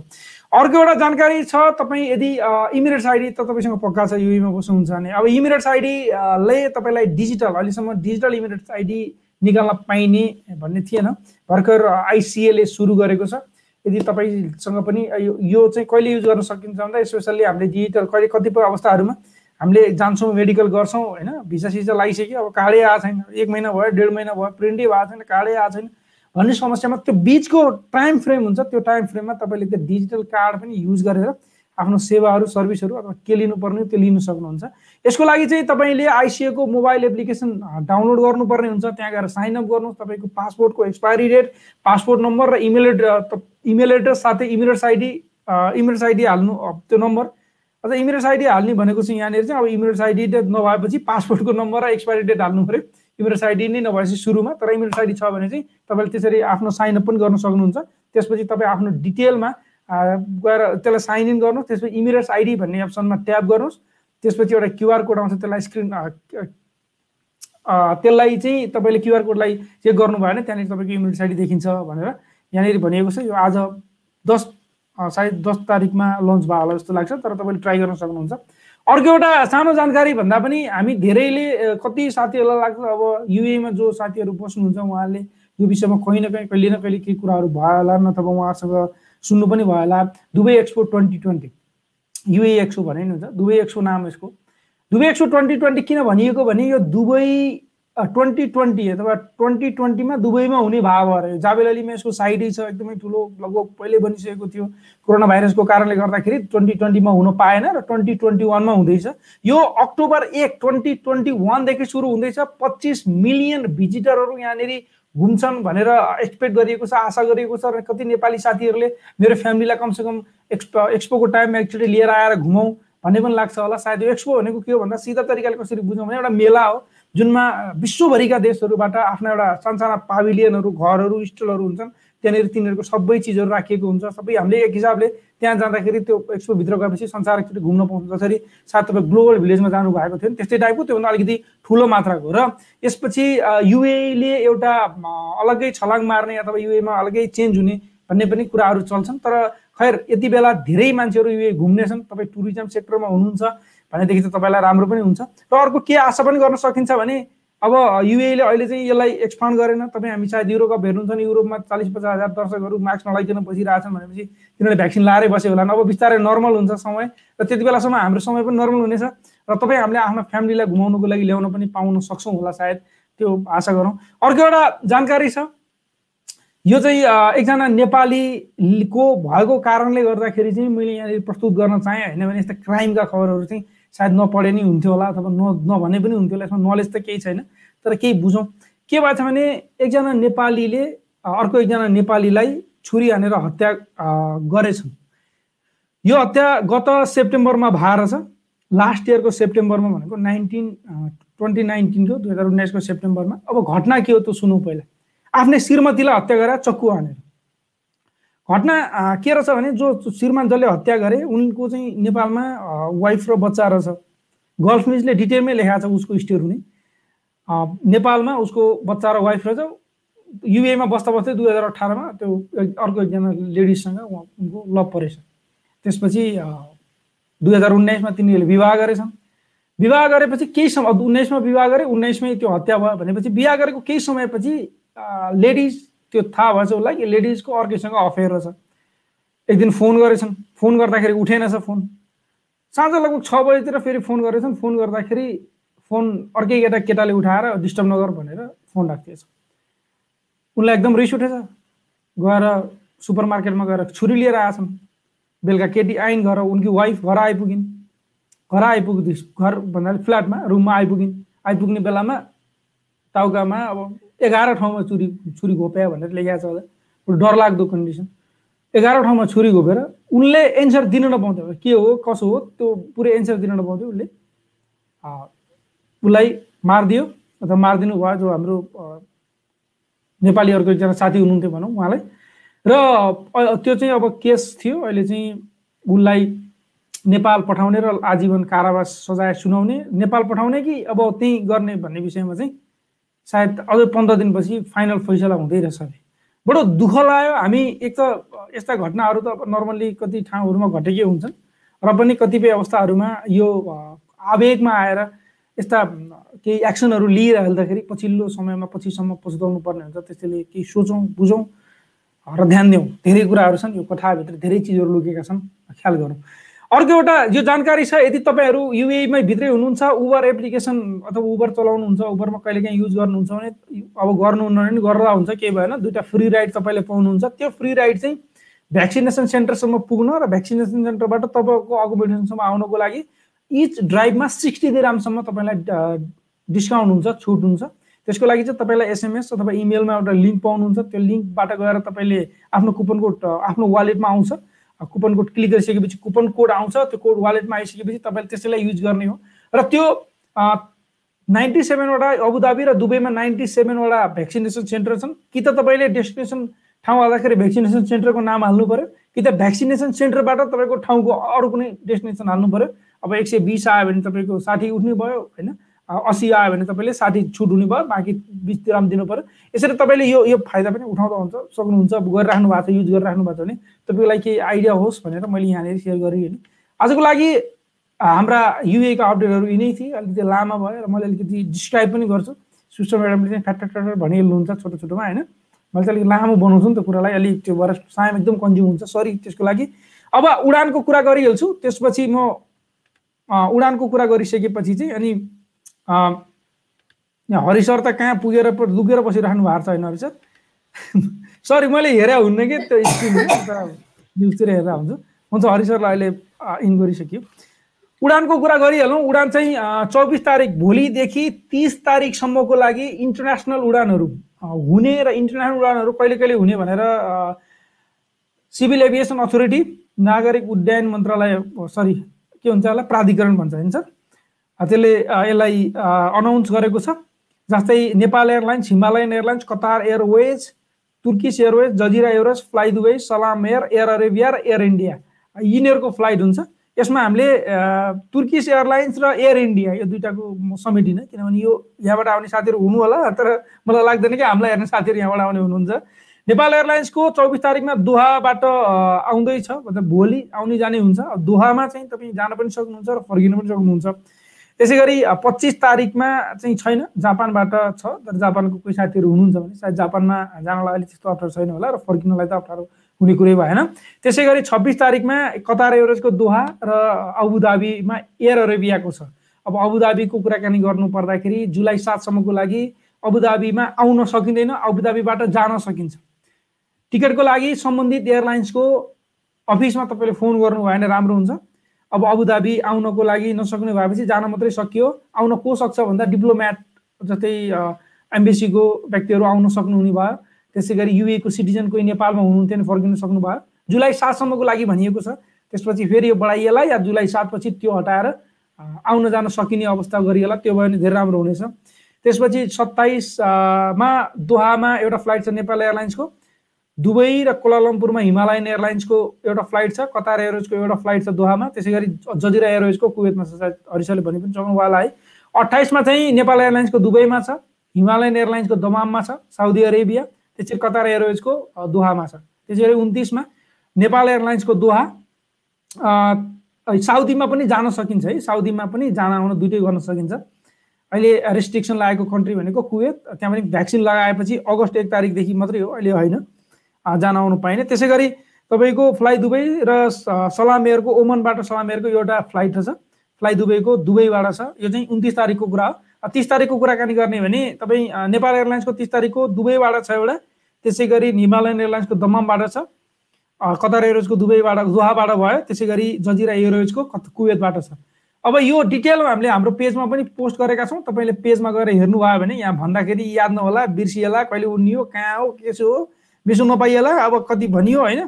S1: अर्को एउटा जानकारी छ तपाईँ यदि इमिरेट्स आइडी त तपाईँसँग पक्का छ युईमा बस्नुहुन्छ भने। अब इमिरेट्स आइडीले तपाईँलाई डिजिटल अहिलेसम्म डिजिटल इमिरेट्स आइडी निकाल्न पाइने भन्ने थिएन। भर्खर आइसिएले सुरु गरेको छ। यदि तपाईँसँग पनि यो चाहिँ कहिले युज गर्न सकिन्छ भन्दा स्पेसल्ली हामीले डिजिटल कहिले कतिपय अवस्थाहरूमा हामीले जान्छौँ मेडिकल गर्छौँ होइन? भिसा सिसा लगाइसक्यो अब कार्डै आएको छैन। एक महिना भयो डेढ महिना भयो प्रिन्टै भएको छैन कार्डै आएको छैन। भन्ने समस्यामा त्यो बिचको टाइम फ्रेम हुन्छ त्यो टाइम फ्रेममा तपाईँले त्यो डिजिटल कार्ड पनि युज गरेर आफ्नो सेवाहरू सर्भिसहरू अथवा के लिनुपर्ने त्यो लिनु सक्नुहुन्छ। यसको लागि चाहिँ तपाईँले आइसिएको मोबाइल एप्लिकेसन डाउनलोड गर्नुपर्ने हुन्छ। त्यहाँ गएर साइन अप गर्नुहोस्। तपाईँको पासपोर्टको एक्सपायरी डेट पासपोर्ट नम्बर र इमेल एड्रेस इमेल एड्रेस साथै इमेल्स आइडी इमेल्स आइडी हाल्नु त्यो नम्बर अझ इमेल्स आइडी हाल्ने भनेको चाहिँ यहाँनिर चाहिँ अब इमेल्स आइडी नभएपछि पासपोर्टको नम्बर र एक्सपायरी डेट हाल्नु पऱ्यो। इमेल आइडी नै नभएपछि सुरुमा तर इमेल आइडी छ भने चाहिँ तपाईँले त्यसरी आफ्नो साइनअप पनि गर्न सक्नुहुन्छ। त्यसपछि तपाईँ आफ्नो डिटेलमा गएर त्यसलाई साइन इन गर्नुहोस्। त्यसपछि इमिरेट्स आइडी भन्ने अप्सनमा ट्याप गर्नुहोस्। त्यसपछि एउटा क्युआर कोड आउँछ त्यसलाई स्क्रिन त्यसलाई चाहिँ तपाईँले क्युआर कोडलाई चेक गर्नुभयो भने त्यहाँनिर तपाईँको इमिरेट्स आइडी देखिन्छ भनेर यहाँनिर भनिएको छ। यो आज दस सायद दस तारिकमा लन्च भयो होला जस्तो लाग्छ तर तपाईँले ट्राई गर्न सक्नुहुन्छ। अर्को एउटा सानो जानकारी भन्दा पनि हामी धेरैले कति साथीहरूलाई लाग्छ अब युएमा जो साथीहरू बस्नुहुन्छ उहाँहरूले यो विषयमा कहीँ न कहीँ कहिले न कहिले केही कुराहरू भयो होला नथवा उहाँसँग सुन्नु पनि भयो होला। Dubai Expo twenty twenty UAE Expo भने नि हुन्छ। दुबई एक्सपो नाम यसको। दुबई एक्सपो ट्वेन्टी ट्वेन्टी किन भनिएको भने यो दुबई ट्वेन्टी ट्वेन्टी अथवा ट्वेन्टी ट्वेन्टीमा दुबईमा हुने भाव अरे। जाबेल अलीमा यसको साइडै छ एकदमै ठुलो लगभग पहिल्यै बनिसकेको थियो कोरोना भाइरसको कारणले गर्दाखेरि ट्वेन्टी ट्वेन्टीमा हुन पाएन र ट्वेन्टी ट्वेन्टी वानमा हुँदैछ। यो अक्टोबर एक ट्वेन्टी ट्वेन्टी वानदेखि सुरु हुँदैछ। पच्चिस मिलियन भिजिटरहरू यहाँनिर घुम्छन् भनेर एक्सपेक्ट गरिएको छ आशा गरिएको छ र कति नेपाली साथीहरूले मेरो फ्यामिलीलाई कमसेकम एक्सपो एक्सपोको टाइममा एकचोटि लिएर आएर घुमाउँ भन्ने पनि लाग्छ होला। सायद एक्सपो भनेको के हो भन्दा सिधा तरिकाले कसरी बुझौँ भने एउटा मेला हो। जुनमा विश्वभरिका देशहरूबाट आफ्ना एउटा सानसाना पाभिलियनहरू घरहरू स्टलहरू हुन्छन्। त्यहाँनिर तिनीहरूको सबै चिजहरू राखिएको हुन्छ। सबै हामीले एक हिसाबले त्यहाँ जाँदाखेरि त्यो एक्सपोभित्र गएपछि संसार एकचोटि घुम्न पाउँछ। जसरी सायद तपाईँ ग्लोबल भिलेजमा जानुभएको थियो त्यस्तै टाइपको त्योभन्दा अलिकति ठुलो मात्राको र यसपछि युएले एउटा अलग्गै छलाङ मार्ने अथवा युएमा अलग्गै चेन्ज हुने भन्ने पनि कुराहरू चल्छन्। तर खैर यति बेला धेरै मान्छेहरू युए घुम्नेछन्। तपाईँ टुरिज्म सेक्टरमा हुनुहुन्छ। भनेदेखि चाहिँ तपाईँलाई राम्रो पनि हुन्छ। र अर्को के आशा पनि गर्न सकिन्छ भने अब युएले अहिले चाहिँ यसलाई एक्सपान्ड गरेन। तपाईँ हामी सायद युरोकप हेर्नुहुन्छ भने युरोपमा चालिस पचास हजार दर्शकहरू मास्क नलाइकन बसिरहेछन् भनेपछि तिनीहरूले भ्याक्सिन लाएरै बस्यो होला। अब बिस्तारै नर्मल हुन्छ समय। र त्यति बेलासम्म हाम्रो समय पनि नर्मल हुनेछ। र तपाईँ हामीले आफ्नो फ्यामिलीलाई घुमाउनुको लागि ल्याउन पनि पाउन सक्छौँ होला सायद। त्यो आशा गरौँ। अर्को एउटा जानकारी छ। यो चाहिँ एकजना नेपालीको भएको कारणले गर्दाखेरि चाहिँ मैले यहाँनिर प्रस्तुत गर्न चाहेँ होइन भने यस्ता क्राइमका खबरहरू चाहिँ सायद नपढे नै हुन्थ्यो होला अथवा न नभने पनि हुन्थ्यो होला यसमा नलेज त केही छैन। तर केही बुझौँ। के भएको भने एकजना नेपालीले अर्को एकजना नेपालीलाई छुरी हानेर हत्या गरेछन्। यो हत्या गत सेप्टेम्बरमा भएर छ लास्ट इयरको सेप्टेम्बरमा भनेको नाइन्टिन ट्वेन्टी नाइन्टिनको दुई हजार उन्नाइसको सेप्टेम्बरमा। अब घटना के हो त सुनौ पहिला। आफ्नै श्रीमतीलाई हत्या गरेर चक्कु हानेर। घटना के रहेछ भने जो श्रीमान जसले हत्या गरे उनको चाहिँ नेपालमा वाइफ र बच्चा रहेछ। गल्फ न्युजले डिटेलमै लेखाएको छ उसको स्टोर हुने नेपालमा उसको बच्चा र वाइफ रहेछ। युएमा बस्दा बस्दै दुई हजार अठारमा त्यो अर्को एकजना लेडिजसँग उनको लभ परेछ। त्यसपछि दुई हजार उन्नाइसमा तिनीहरूले विवाह गरेछन्। विवाह गरेपछि केही समय उन्नाइसमा विवाह गरे उन्नाइसमै त्यो हत्या भयो भनेपछि विवाह गरेको केही समयपछि लेडिज त्यो थाहा भएछ उसलाई कि लेडिजको अर्कैसँग अफेयर रहेछ। एक दिन फोन गरेछन्। फोन गर्दाखेरि उठेनछ फोन। साँझ लगभग छ बजीतिर फेरि फोन गरेछन्। फोन गर्दाखेरि फोन अर्कै केटा केटाले उठाएर डिस्टर्ब नगर भनेर फोन राखिदिएछ उनलाई एकदम रिस उठेछ। गएर सुपर मार्केटमा गएर छुरी लिएर आएछन्। बेलुका केटी आइन् घर उनकी वाइफ घर आइपुगिन्। घर आइपुग्दै घर भन्नाले फ्ल्याटमा रुममा आइपुगिन्। आइपुग्ने बेलामा टाउकामा अब एघार ठाउँमा छुरी छुरी घोप्या भनेर लेखाएको छ डर लाग्दो कन्डिसन एघार ठाउँमा छुरी घोपेर उनले एन्सर दिन नपाउँथ्यो। के हो कसो हो त्यो पुरै एन्सर दिन नपाउँथ्यो उसले उसलाई मारिदियो अथवा मारिदिनु भयो जो हाम्रो नेपालीहरूको एकजना साथी हुनुहुन्थ्यो भनौँ उहाँलाई। र त्यो चाहिँ अब केस थियो। अहिले चाहिँ उसलाई नेपाल पठाउने र आजीवन कारावास सजाय सुनाउने। नेपाल पठाउने कि अब त्यहीँ गर्ने भन्ने विषयमा चाहिँ सायद अझै पन्ध्र दिनपछि फाइनल फैसला हुँदै रहेछ अरे। बडो दुःख लाग्यो। हामी एक त यस्ता घटनाहरू त नर्मल्ली कति ठाउँहरूमा घटेकै हुन्छन् र पनि कतिपय अवस्थाहरूमा यो आवेगमा आएर यस्ता केही एक्सनहरू लिइरहँदाखेरि पछिल्लो समयमा पछिसम्म पछुताउनु पर्ने हुन्छ। त्यसैले केही सोचौँ बुझौँ र ध्यान दिउँ धेरै कुराहरू छन्। यो कथाभित्र धेरै चिजहरू लुकेका छन्। ख्याल गरौँ। अर्को एउटा यो जानकारी छ यदि तपाईँहरू युएमै भित्रै हुनुहुन्छ उबर एप्लिकेसन अथवा उबर चलाउनुहुन्छ उबरमा कहिलेकाहीँ युज गर्नुहुन्छ भने अब गर्नुहुन्न भने गर्दा हुन्छ केही भएन दुइटा फ्री राइड तपाईँले पाउनुहुन्छ त्यो फ्री राइड चाहिँ भ्याक्सिनेसन सेन्टरसम्म पुग्न र भ्याक्सिनेसन सेन्टरबाट तपाईँको अकोमोडेसनसम्म आउनको लागि इच ड्राइभमा सिक्सटी दिरामसम्म तपाईँलाई डिस्काउन्ट हुन्छ छुट हुन्छ। त्यसको लागि चाहिँ तपाईँलाई एसएमएस अथवा इमेलमा एउटा लिङ्क पाउनुहुन्छ त्यो लिङ्कबाट गएर तपाईँले आफ्नो कुपन कोड आफ्नो वालेटमा आउँछ। कुपन कोड क्लिक गरिसकेपछि कुपन कोड आउँछ त्यो कोड वालेटमा आइसकेपछि तपाईँले त्यसैलाई युज गर्ने हो। र त्यो नाइन्टी सेभेनवटा अबुधाबी र दुबईमा नाइन्टी सेभेनवटा भ्याक्सिनेसन सेन्टर छन्। कि त तपाईँले डेस्टिनेसन ठाउँ आउँदाखेरि भ्याक्सिनेसन सेन्टरको नाम हाल्नु पऱ्यो कि त भ्याक्सिनेसन सेन्टरबाट तपाईँको ठाउँको अरू कुनै डेस्टिनेसन हाल्नु पऱ्यो अब एक सय बिस आयो भने तपाईँको साठी उठ्ने भयो होइन? असी आयो भने तपाईँले साठी छुट हुने भयो बाँकी बिस दिराम दिनु पऱ्यो यसरी तपाईँले यो यो फाइदा पनि उठाउँदा हुन्छ सक्नुहुन्छ गरिराख्नु भएको छ युज गरिराख्नु भएको छ भने। तपाईँको लागि केही आइडिया होस् भनेर मैले यहाँनिर सेयर गरेँ होइन आजको लागि हाम्रा युएको अपडेटहरू यिनै थिए अलिकति लामा भयो र मैले अलिकति डिस्क्राइब पनि गर्छु। सुस्टर म्याडमले चाहिँ फ्याट फ्याट भनिहाल्नुहुन्छ छोटो छोटोमा होइन? मैले चाहिँ अलिक लामो बनाउँछु नि त कुरालाई अलिक त्यो भएर सायम एकदम कन्ज्युम हुन्छ। सरी त्यसको लागि। अब उडानको कुरा गरिहाल्छु त्यसपछि म उडानको कुरा गरिसकेपछि चाहिँ अनि यहाँ हरिसर त कहाँ पुगेर लुकेर बसिराख्नु भएको छ होइन हरिसर सरी मैले हेरे हुन्न कि त्यो स्क्रिनमा न्युजतिर हेरेर हुन्छ। हुन्छ हरिसरलाई अहिले इन गरिसक्यो। उडानको कुरा गरिहालौँ। उडान चाहिँ चौबिस तारिक भोलिदेखि तिस तारिकसम्मको लागि इन्टरनेसनल उडानहरू हुने र इन्टरनेसनल उडानहरू कहिले कहिले हुने भनेर सिभिल एभिएसन अथोरिटी नागरिक उड्डयन मन्त्रालय सरी के हुन्छ यसलाई प्राधिकरण भन्छ होइन सर? त्यसले यसलाई अनाउन्स गरेको छ। जस्तै Nepal Airlines Himalayan Airlines Qatar Airways Turkish Airways Jazeera Airways fly Dubai Salam Air Air Arabia र एयर इन्डिया। यिनीहरूको फ्लाइट हुन्छ। यसमा हामीले तुर्किस एयरलाइन्स र एयर इन्डिया यो दुइटाको म समेटिनँ किनभने यो यहाँबाट आउने साथीहरू हुनु होला तर मलाई लाग्दैन कि हामीलाई हेर्ने साथीहरू यहाँबाट आउने हुनुहुन्छ। नेपाल एयरलाइन्सको चौबिस तारिकमा दोहाबाट आउँदैछ मतलब भोलि आउने जाने हुन्छ। दोहामा चाहिँ तपाईँ जान पनि सक्नुहुन्छ र फर्किन पनि सक्नुहुन्छ। त्यसै गरी पच्चिस तारिकमा चाहिँ छैन जापानबाट छ तर जापानको कोही साथीहरू हुनुहुन्छ भने सायद जापानमा जानलाई अलिक त्यस्तो अप्ठ्यारो छैन होला र फर्किनलाई त अप्ठ्यारो हुने कुरै भएन। त्यसै गरी छब्बिस तारिकमा कतार एयरवेजको दोहा र अबुधाबीमा एयर अरेबियाको छ। अब अबुधाबीको कुराकानी गर्नु पर्दाखेरि जुलाई सातसम्मको लागि अबुधाबीमा आउन सकिँदैन अबुधाबीबाट जान सकिन्छ। टिकटको लागि सम्बन्धित एयरलाइन्सको अफिसमा तपाईँले फोन गर्नु भयो भने राम्रो हुन्छ। अब अबुधाबी आउनको लागि नसक्ने भएपछि जान मात्रै सकियो। आउन को सक्छ भन्दा डिप्लोमेट जस्तै एम्बेसीको व्यक्तिहरू आउन सक्नुहुने भयो। त्यसै गरी युएको सिटिजन कोही नेपालमा हुनुहुन्थ्यो भने फर्किन सक्नु भयो। जुलाई सातसम्मको लागि भनिएको छ। त्यसपछि फेरि यो बढाइएला या जुलाई सातपछि त्यो हटाएर आउन जान सकिने अवस्था गरिएला। त्यो भयो भने धेरै राम्रो हुनेछ। त्यसपछि सत्ताइसमा दोहामा एउटा फ्लाइट छ नेपाल एयरलाइन्सको। दुबई र कोलालम्पुरमा हिमालयन एयरलाइन्सको एउटा फ्लाइट छ कतार एयरवेजको एउटा फ्लाइट छ दोहामा। त्यसै गरी जजिरा एयरवेजको कुवेतमा छ सायद हरिसाले भने पनि सक्नुभयो है। अट्ठाइसमा चाहिँ नेपाल एयरलाइन्सको दुबईमा छ हिमालयन एयरलाइन्सको दमाममा छ साउदी अरेबिया त्यसरी कतार एयरवेजको दोहामा छ। त्यसै गरी उन्तिसमा नेपाल एयरलाइन्सको दोहा साउदीमा पनि जान सकिन्छ है। साउदीमा पनि जान आउन दुइटै गर्न सकिन्छ। अहिले रेस्ट्रिक्सन लागेको कन्ट्री भनेको कुवेत त्यहाँ पनि भ्याक्सिन लगाएपछि अगस्त एक तारिकदेखि मात्रै हो अहिले होइन। जान आउनु पाइने। त्यसै गरी तपाईँको फ्लाइ दुबई र सलामेयरको ओमनबाट सलामेयरको एउटा फ्लाइट छ। फ्लाइ दुबईको दुबईबाट छ। यो चाहिँ उन्तिस तारिकको कुरा हो। तिस तारिकको कुराकानी गर्ने भने तपाईँ नेपाल एयरलाइन्सको तिस तारिकको दुबईबाट छ एउटा। त्यसै गरी हिमालयन एयरलाइन्सको दममबाट छ। कतार एयरवेजको दुबईबाट दोहाबाट भयो। त्यसै गरी जजिरा एयरवेजको कुवेतबाट छ। अब यो डिटेलमा हामीले हाम्रो पेजमा पनि पोस्ट गरेका छौँ। तपाईँले पेजमा गएर हेर्नुभयो भने यहाँ भन्दाखेरि याद नहोला बिर्सिएला कहिले उनियो कहाँ हो के हो बिर्सु नपाइएला अब कति भनियो होइन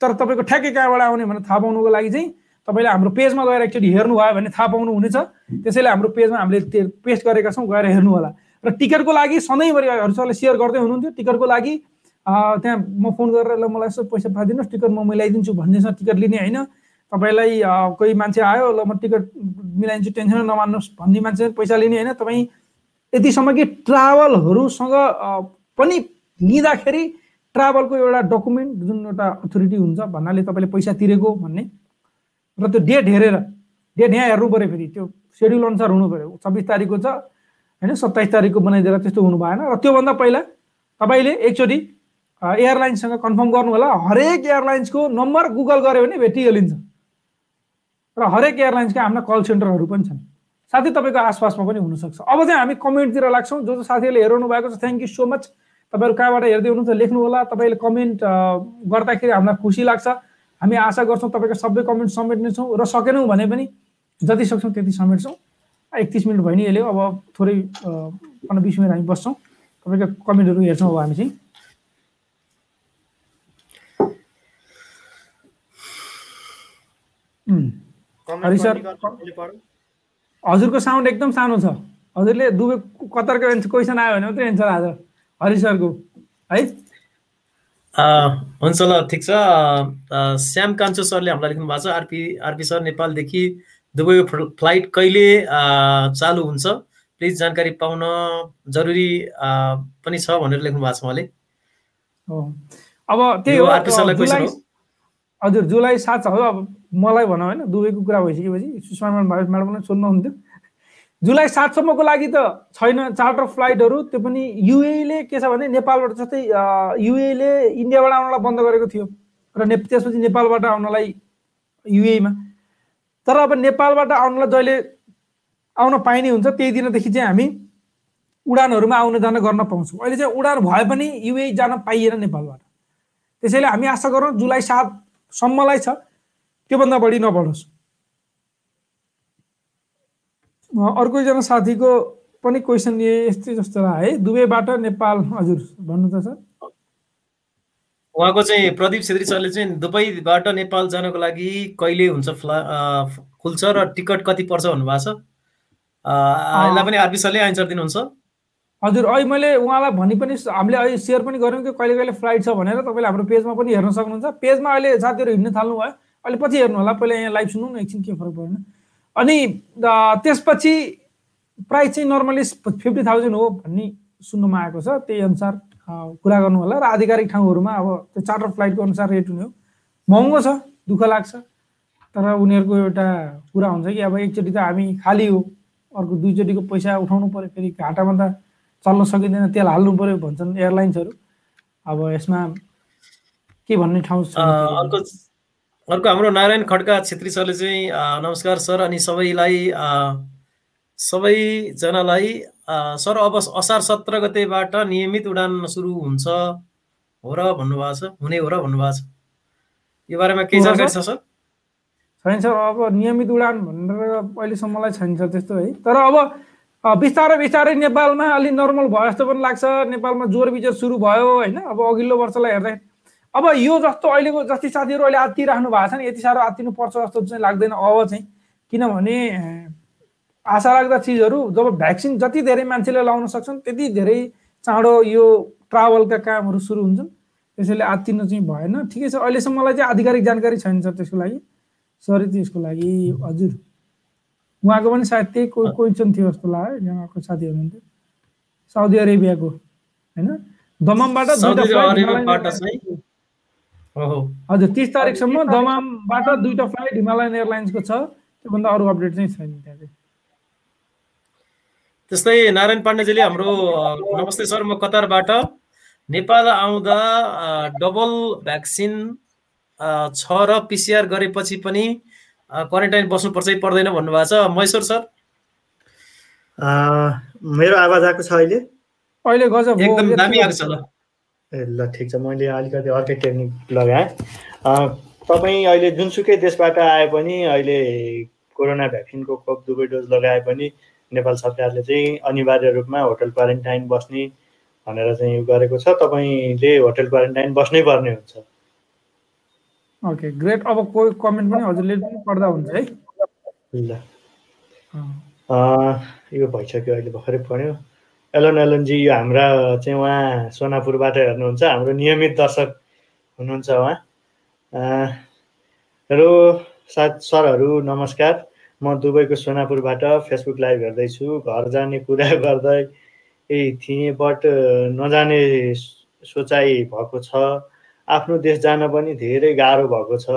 S1: तर तपाईँको ठ्याक्कै कहाँबाट आउने भनेर थाहा पाउनुको लागि चाहिँ तपाईँले हाम्रो पेजमा गएर एकचोटि हेर्नुभयो भने थाहा पाउनु हुनेछ। त्यसैले हाम्रो पेजमा हामीले पेस्ट गरेका छौँ गएर हेर्नु होला। र टिकटको लागि सधैँभरि सरले सेयर गर्दै हुनुहुन्थ्यो। टिकटको लागि त्यहाँ म फोन गरेर ल मलाई यसो पैसा पाइदिनुहोस् टिकट म मिलाइदिन्छु भन्नेसँग टिकट लिने होइन। तपाईँलाई कोही मान्छे आयो ल म टिकट मिलाइदिन्छु टेन्सन नमान्नुहोस् भन्ने मान्छे पैसा लिने होइन। तपाईँ यतिसम्म कि ट्राभलहरूसँग पनि लिँदाखेरि ट्राभलको एउटा डकुमेन्ट जुन एउटा अथोरिटी हुन्छ भन्नाले तपाईँले पैसा तिरेको भन्ने। र त्यो डेट हेरेर डेट यहाँ हेर्नु पऱ्यो फेरि त्यो सेड्युल अनुसार हुनु पऱ्यो। छब्बिस तारिकको छ होइन सत्ताइस तारिकको बनाइदिएर त्यस्तो हुनु भएन। र त्योभन्दा पहिला तपाईँले एकचोटि एयरलाइन्ससँग कन्फर्म गर्नु होला हरेक एयरलाइन्सको नम्बर गुगल गऱ्यो भने भेटिहालिन्छ र हरेक एयरलाइन्सका आफ्ना कल सेन्टरहरू पनि छन्। साथै तपाईँको आसपासमा पनि हुनसक्छ। अब चाहिँ हामी कमेन्टतिर लाग्छौँ। जो जो साथीहरूले हेराउनु भएको छ थ्याङ्क यू सो मच तपाईँहरू कहाँबाट हेर्दै हुनुहुन्छ लेख्नु होला तपाईँले कमेन्ट गर्दाखेरि हामीलाई खुसी लाग्छ। हामी आशा गर्छौँ तपाईँको सबै कमेन्ट समेट्नेछौँ र सकेनौँ भने पनि जति सक्छौँ त्यति समेट्छौँ। एकतिस मिनट भयो नि यसले अब थोरै पन्ध्र बिस मिनट हामी बस्छौँ। तपाईँको कमेन्टहरू हेर्छौँ अब हामी चाहिँ। हजुरको साउन्ड एकदम सानो छ। हजुरले दुबई कतारको क्वेसन आयो भने मात्रै एन्सर आज हरि सरको है
S2: हुन्छ ल ठिक छ। श्याम कान्छो सरले हामीलाई लेख्नु भएको छ आरपी आरपी सर नेपालदेखि दुबई फ्लाइट कहिले चालु हुन्छ? प्लिज जानकारी पाउन जरुरी पनि छ भनेर लेख्नु भएको छ उहाँले।
S1: अब त्यही हो हजुर जुलाई सात छ हो अब मलाई भनौँ होइन दुबईको कुरा भइसकेपछि सुषमा म्याडम पनि सोध्नुहुन्थ्यो। जुलाई सातसम्मको लागि त छैन चार्टर फ्लाइटहरू त्यो पनि युएले के छ भने नेपालबाट जस्तै युएले इन्डियाबाट आउनलाई बन्द गरेको थियो। र ने त्यसपछि नेपालबाट आउनलाई युएमा तर अब नेपालबाट आउनलाई जहिले आउन पाइने हुन्छ त्यही दिनदेखि चाहिँ हामी उडानहरूमा आउन जान गर्न पाउँछौँ। अहिले चाहिँ उडान भए पनि युए जान पाइएन नेपालबाट। त्यसैले हामी आशा गरौँ जुलाई सातसम्मलाई छ त्योभन्दा बढी नबढोस्। अर्को एकजना साथीको पनि क्वेसन यस्तै जस्तो है दुबईबाट नेपाल हजुर भन्नु त सर।
S2: उहाँको चाहिँ प्रदीप छेत्री सरले चाहिँ दुबईबाट नेपाल जानको लागि कहिले हुन्छ फ्ला खुल्छ र टिकट कति पर्छ भन्नुभएको छ? यसलाई पनि आरबी सरले एन्सर दिनुहुन्छ।
S1: हजुर अहिले मैले उहाँलाई भनि पनि हामीले अहिले सेयर पनि गऱ्यौँ कि कहिले कहिले फ्लाइट छ भनेर तपाईँले हाम्रो पेजमा पनि हेर्न सक्नुहुन्छ। पेजमा अहिले साथीहरू हिँड्न थाल्नु भयो अहिले पछि हेर्नु होला पहिला यहाँ लाइभ सुन्नु न एकछिन के फरक परेन अनि त्यसपछि प्राइस चाहिँ नर्मली फिफ्टी थाउजन्ड हो भन्ने सुन्नुमा आएको छ। त्यही अनुसार कुरा गर्नु होला र आधिकारिक ठाउँहरूमा अब त्यो चार्टर फ्लाइटको अनुसार रेट हुने हो। महँगो छ दुःख लाग्छ। तर उनीहरूको एउटा कुरा हुन्छ कि अब एकचोटि त हामी खाली हो अर्को दुईचोटिको पैसा उठाउनु पऱ्यो फेरि घाटामा त चल्न सकिँदैन तेल हाल्नु पऱ्यो भन्छन् एयरलाइन्सहरू अब यसमा के भन्ने ठाउँ
S2: अर्को अर्को हाम्रो नारायण खड्का छेत्री सरले चाहिँ नमस्कार सर अनि सबैलाई सबैजनालाई सर अब असार सत्र गतेबाट नियमित उडान सुरु हुन्छ हो र भन्नुभएको छ हुने हो र भन्नुभएको छ। यो बारेमा केही जानकारी छ सर?
S1: छैन सर अब नियमित उडान भनेर अहिलेसम्मलाई छैन सर त्यस्तो है। तर अब बिस्तारै बिस्तारै नेपालमा अलिक नर्मल भयो जस्तो पनि लाग्छ। नेपालमा जोर बिजोर सुरु भयो होइन? अब अघिल्लो वर्षलाई हेर्दा अब यो जस्तो अहिलेको जति साथीहरू अहिले आत्तिराख्नु भएको छ नि यति साह्रो आत्तिनु पर्छ जस्तो चाहिँ लाग्दैन अब चाहिँ। किनभने आशा लाग्दा चिजहरू जब भ्याक्सिन जति धेरै मान्छेले लाउन सक्छन् त्यति धेरै चाँडो यो ट्राभलका कामहरू सुरु हुन्छन्। त्यसैले आत्तिनु चाहिँ भएन। ठिकै छ अहिलेसम्मलाई चाहिँ आधिकारिक जानकारी छैन सर त्यसको लागि। सरी त्यसको लागि हजुर। उहाँको पनि सायद त्यही कोही क्वेसन थियो जस्तो लाग्यो उहाँको साथी हुनुहुन्थ्यो साउदी अरेबियाको होइन? दममबाट हजुर तिस तारिकसम्म दमामबाट दुईवटा फ्लाइट हिमालयन एयरलाइन्सको छ त्योभन्दा अरू अपडेट चाहिँ छैन त्यहाँ चाहिँ
S2: त्यस्तै नारायण पाण्डेजीले हाम्रो नमस्ते सर म कतारबाट। नेपाल आउँदा डबल भ्याक्सिन छ र पिसिआर गरेपछि पनि क्वारेन्टाइन बस्नुपर्छ कि पर्दैन भन्नुभएको छ। महेश्वर सर?
S3: मेरो आवाज आएको छ अहिले?
S1: अहिले गजब
S2: एकदम दामी आएको छ ल।
S3: ल ठिक छ। मैले अलिकति अर्कै टेक्निक लगाएँ। तपाईँ अहिले जुनसुकै देशबाट आए पनि अहिले कोरोना भ्याक्सिनको खोप दुवै डोज लगाए पनि नेपाल सरकारले चाहिँ अनिवार्य रूपमा होटल क्वारेन्टाइन बस्ने भनेर चाहिँ गरेको छ। तपाईँले होटल क्वारेन्टाइन बस्नै पर्ने हुन्छ।
S1: Okay great. अब कोही कमेन्ट पनि हजुरले पढ्दा हुन्छ है।
S3: ल। यो भइसक्यो अहिले भर्खरै पढ्यो एलन एलनजी यो हाम्रा चाहिँ उहाँ सोनापुरबाट हेर्नुहुन्छ। हाम्रो नियमित दर्शक हुनुहुन्छ उहाँ। हेलो साथ सरहरू नमस्कार। म दुबईको सोनापुरबाट फेसबुक लाइभ हेर्दैछु। घर जाने कुरा [LAUGHS] गर्दै थिएँ बट नजाने सोचाइ भएको छ। आफ्नो देश जान पनि धेरै गाह्रो भएको छ।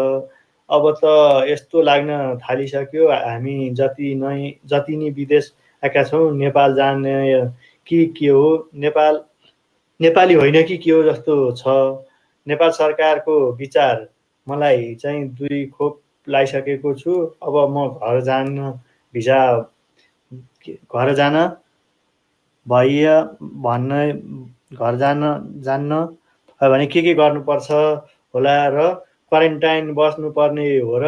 S3: अब त यस्तो लाग्न थालिसक्यो। हामी जति नै जति नै विदेश आएका छौँ नेपाल जाने कि के हो? नेपाल नेपाली होइन कि के हो जस्तो छ। नेपाल सरकारको विचार मलाई चाहिँ दुई खोप लगाइसकेको छु। अब म घर जान भिजा घर जान भइया भन्न घर जान जान्न भने के के गर्नुपर्छ होला र क्वारेन्टाइन बस्नुपर्ने हो र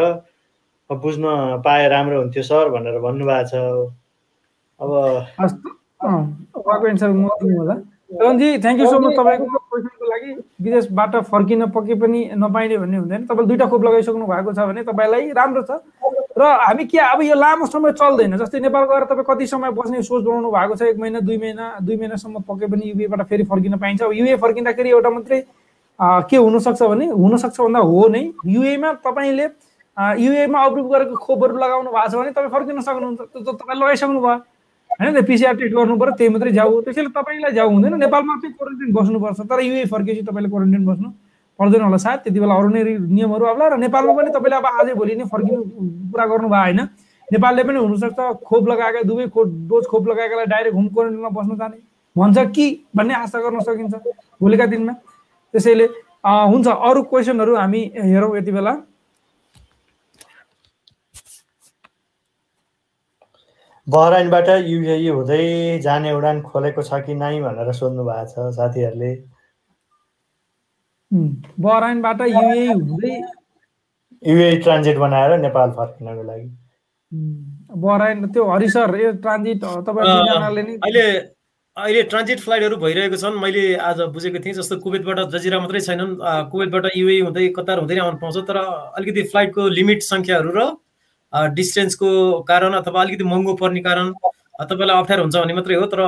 S3: बुझ्न पाए राम्रो हुन्थ्यो सर भनेर भन्नुभएको छ। अब
S1: उहाँको एन्सर म होला। Ranji thank you so much तपाईँको क्वेसनको लागि। विदेशबाट फर्किन पके पनि नपाइने भन्ने हुँदैन। तपाईँले दुइटा खोप लगाइसक्नु भएको छ भने तपाईँलाई राम्रो छ। र हामी के अब यो लामो समय चल्दैन। जस्तै नेपाल गएर तपाईँ कति समय बस्ने सोच बनाउनु भएको छ एक महिना दुई महिना दुई महिनासम्म पके पनि युएबाट फेरि फर्किन पाइन्छ। अब युए फर्किँदाखेरि एउटा मात्रै के हुनसक्छ भने हुनसक्छ भन्दा हो नै युएमा तपाईँले युएमा अप्रुभ गरेको खोपहरू लगाउनु भएको छ भने तपाईँ फर्किन सक्नुहुन्छ। तपाईँ लगाइसक्नु भयो। होइन पिसिआर टेस्ट गर्नु पऱ्यो त्यही मात्रै जाऊ त्यसैले तपाईँलाई जाऊ हुँदैन। नेपालमा चाहिँ क्वारेन्टाइन बस्नुपर्छ तर युए फर्केपछि तपाईँले क्वारेन्टाइन बस्नु पर्दैन होला सायद। त्यति बेला अरू नै नियमहरू आउला र नेपालमा पनि तपाईँले अब आजै भोलि नै फर्किनु पुरा गर्नु भयो होइन। नेपालले पनि हुनसक्छ खोप लगाएका दुवै खोप डोज खोप लगाएकालाई डाइरेक्ट होम क्वारेन्टाइनमा बस्नु जाने। भन्छ कि भन्ने आशा गर्न सकिन्छ भोलिका दिनमा। त्यसैले हुन्छ अरू क्वेसनहरू हामी हेरौँ यति बेला।
S3: बहराइनबाट युए हुँदै जाने उडान खोलेको छ कि नै भनेर सोध्नु भएको छ साथीहरूले।
S1: बहराइनबाट युए हुँदै
S3: युए ट्रान्जिट बनाएर नेपाल फर्किनको लागि।
S1: बहराइन त्यो हरिसर यो ट्रान्जिट
S2: अहिले अहिले ट्रान्जिट फ्लाइटहरू भइरहेको छन्। मैले आज बुझेको थिएँ जस्तो कुवेतबाट जजिरा मात्रै छैनन्। कुवेतबाट युए हुँदै कतार हुँदै आउनु पाउँछ। तर अलिकति फ्लाइटको लिमिट सङ्ख्याहरू र डिस्टेन्सको कारण अथवा अलिकति महँगो पर्ने कारण तपाईँलाई अप्ठ्यारो हुन्छ भने मात्रै हो तर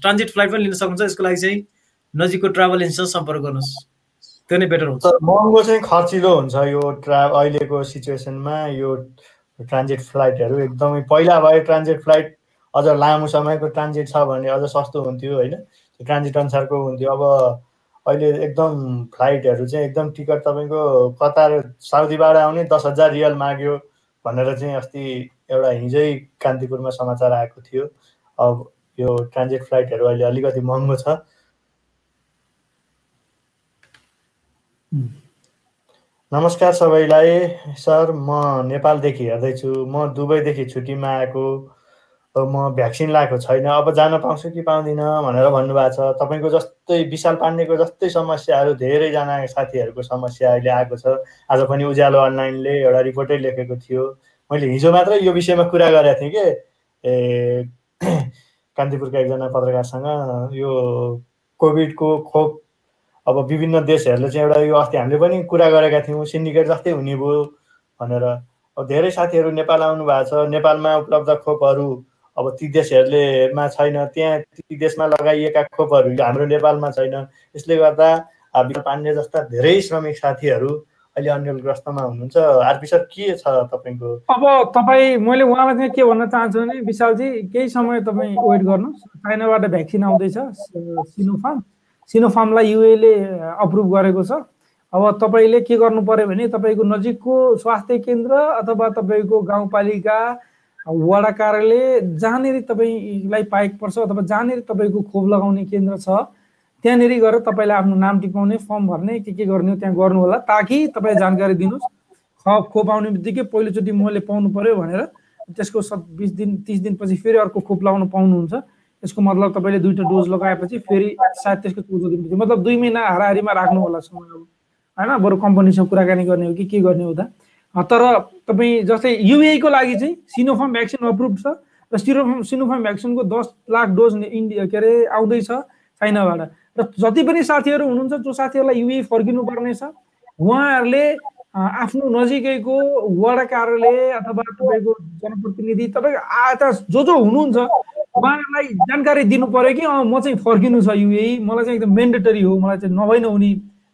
S2: ट्रान्जिट फ्लाइट पनि लिन सक्नुहुन्छ यसको लागि चाहिँ नजिकको ट्राभल एजेन्सीसँग सम्पर्क गर्नुहोस्। त्यो नै बेटर हुन्छ।
S3: महँगो चाहिँ खर्चिलो हुन्छ यो ट्रा अहिलेको सिचुएसनमा यो ट्रान्जिट फ्लाइटहरू एकदमै पहिला भए ट्रान्जिट फ्लाइट अझ लामो समयको ट्रान्जिट छ भने अझ सस्तो हुन्थ्यो होइन? ट्रान्जिट अनुसारको हुन्थ्यो। अब अहिले एकदम फ्लाइटहरू चाहिँ एकदम टिकट तपाईँको कतार साउदीबाट आउने दस हजार रियल माग्यो। भनेर चाहिँ अस्ति एउटा हिजै कान्तिपुरमा समाचार आएको थियो। अब यो ट्रान्जिट फ्लाइटहरू अहिले अलिकति महँगो छ। नमस्कार सबैलाई। सर म नेपालदेखि हेर्दैछु। म दुबईदेखि छुट्टीमा आएको। म भ्याक्सिन लगाएको छैन अब जान पाउँछु कि पाउँदिनँ भनेर भन्नुभएको छ। तपाईँको जस्तै विशाल पाण्डेको जस्तै समस्याहरू धेरैजना साथीहरूको समस्या अहिले आएको छ। आज पनि उज्यालो अनलाइनले एउटा रिपोर्टै लेखेको थियो। मैले हिजो मात्रै यो विषयमा कुरा गरेको थिएँ कि? ए कान्तिपुरका एकजना पत्रकारसँग यो कोभिडको खोप अब विभिन्न देशहरूले चाहिँ एउटा यो अस्ति हामीले पनि कुरा गरेका थियौँ सिन्डिकेट जस्तै हुने भयो भनेर। अब धेरै साथीहरू नेपाल आउनु भएको छ। नेपालमा उपलब्ध खोपहरू अब ती देशहरूलेमा छैन त्यहाँ ती देशमा लगाइएका खोपहरू हाम्रो नेपालमा छैन। यसले गर्दा पाण्डे जस्ता धेरै श्रमिक साथीहरू अहिले अन्यलग्रस्तमा हुनुहुन्छ। आरपी सर के छ तपाईँको?
S1: अब तपाईँ मैले उहाँलाई चाहिँ के भन्न चाहन्छु भने विशालजी केही समय तपाईँ वेट गर्नुहोस्। चाइनाबाट भ्याक्सिन आउँदैछ सिनोफार्म। सिनोफार्मलाई युएले अप्रुभ गरेको छ। अब तपाईँले के गर्नु पर्यो भने तपाईँको नजिकको स्वास्थ्य केन्द्र अथवा तपाईँको गाउँपालिका कार्यालय जहाँनिर तपाईँलाई पाएको पर्छ अथवा जहाँनिर तपाईँको खोप लगाउने केन्द्र छ त्यहाँनिर गएर तपाईँले आफ्नो नाम टिपाउने फर्म भर्ने के के गर्ने हो त्यहाँ गर्नु होला ताकि तपाईँ जानकारी दिनुहोस्। खोप खोप आउने बित्तिकै पहिलोचोटि मैले पाउनु पऱ्यो भनेर त्यसको सत् बिस दिन तिस दिनपछि फेरि अर्को खोप लगाउन पाउनुहुन्छ। यसको मतलब तपाईँले दुईवटा डोज लगाएपछि फेरि सायद त्यसको चौध दिनपछि मतलब दुई महिना हाराहारीमा राख्नु होला समय होइन? बरु कम्पनीसँग कुराकानी गर्ने हो कि के गर्ने हुँदा तर तपाईँ जस्तै युएको लागि चाहिँ सिनोफार्म भ्याक्सिन अप्रुभ छ र सिरोफार्म सिनोफार्म भ्याक्सिनको दस लाख डोज इन्डिया के अरे आउँदैछ चाइनाबाट। र जति पनि साथीहरू हुनुहुन्छ जो साथीहरूलाई युए फर्किनु पर्ने छ उहाँहरूले आफ्नो नजिकैको वडा कार्यालय अथवा तपाईँको जनप्रतिनिधि तपाईँ आता जो जो हुनुहुन्छ उहाँहरूलाई जानकारी दिनु पऱ्यो कि म चाहिँ फर्किनु छ युए मलाई चाहिँ एकदम मेन्डेटरी हो मलाई चाहिँ नभइ नहुने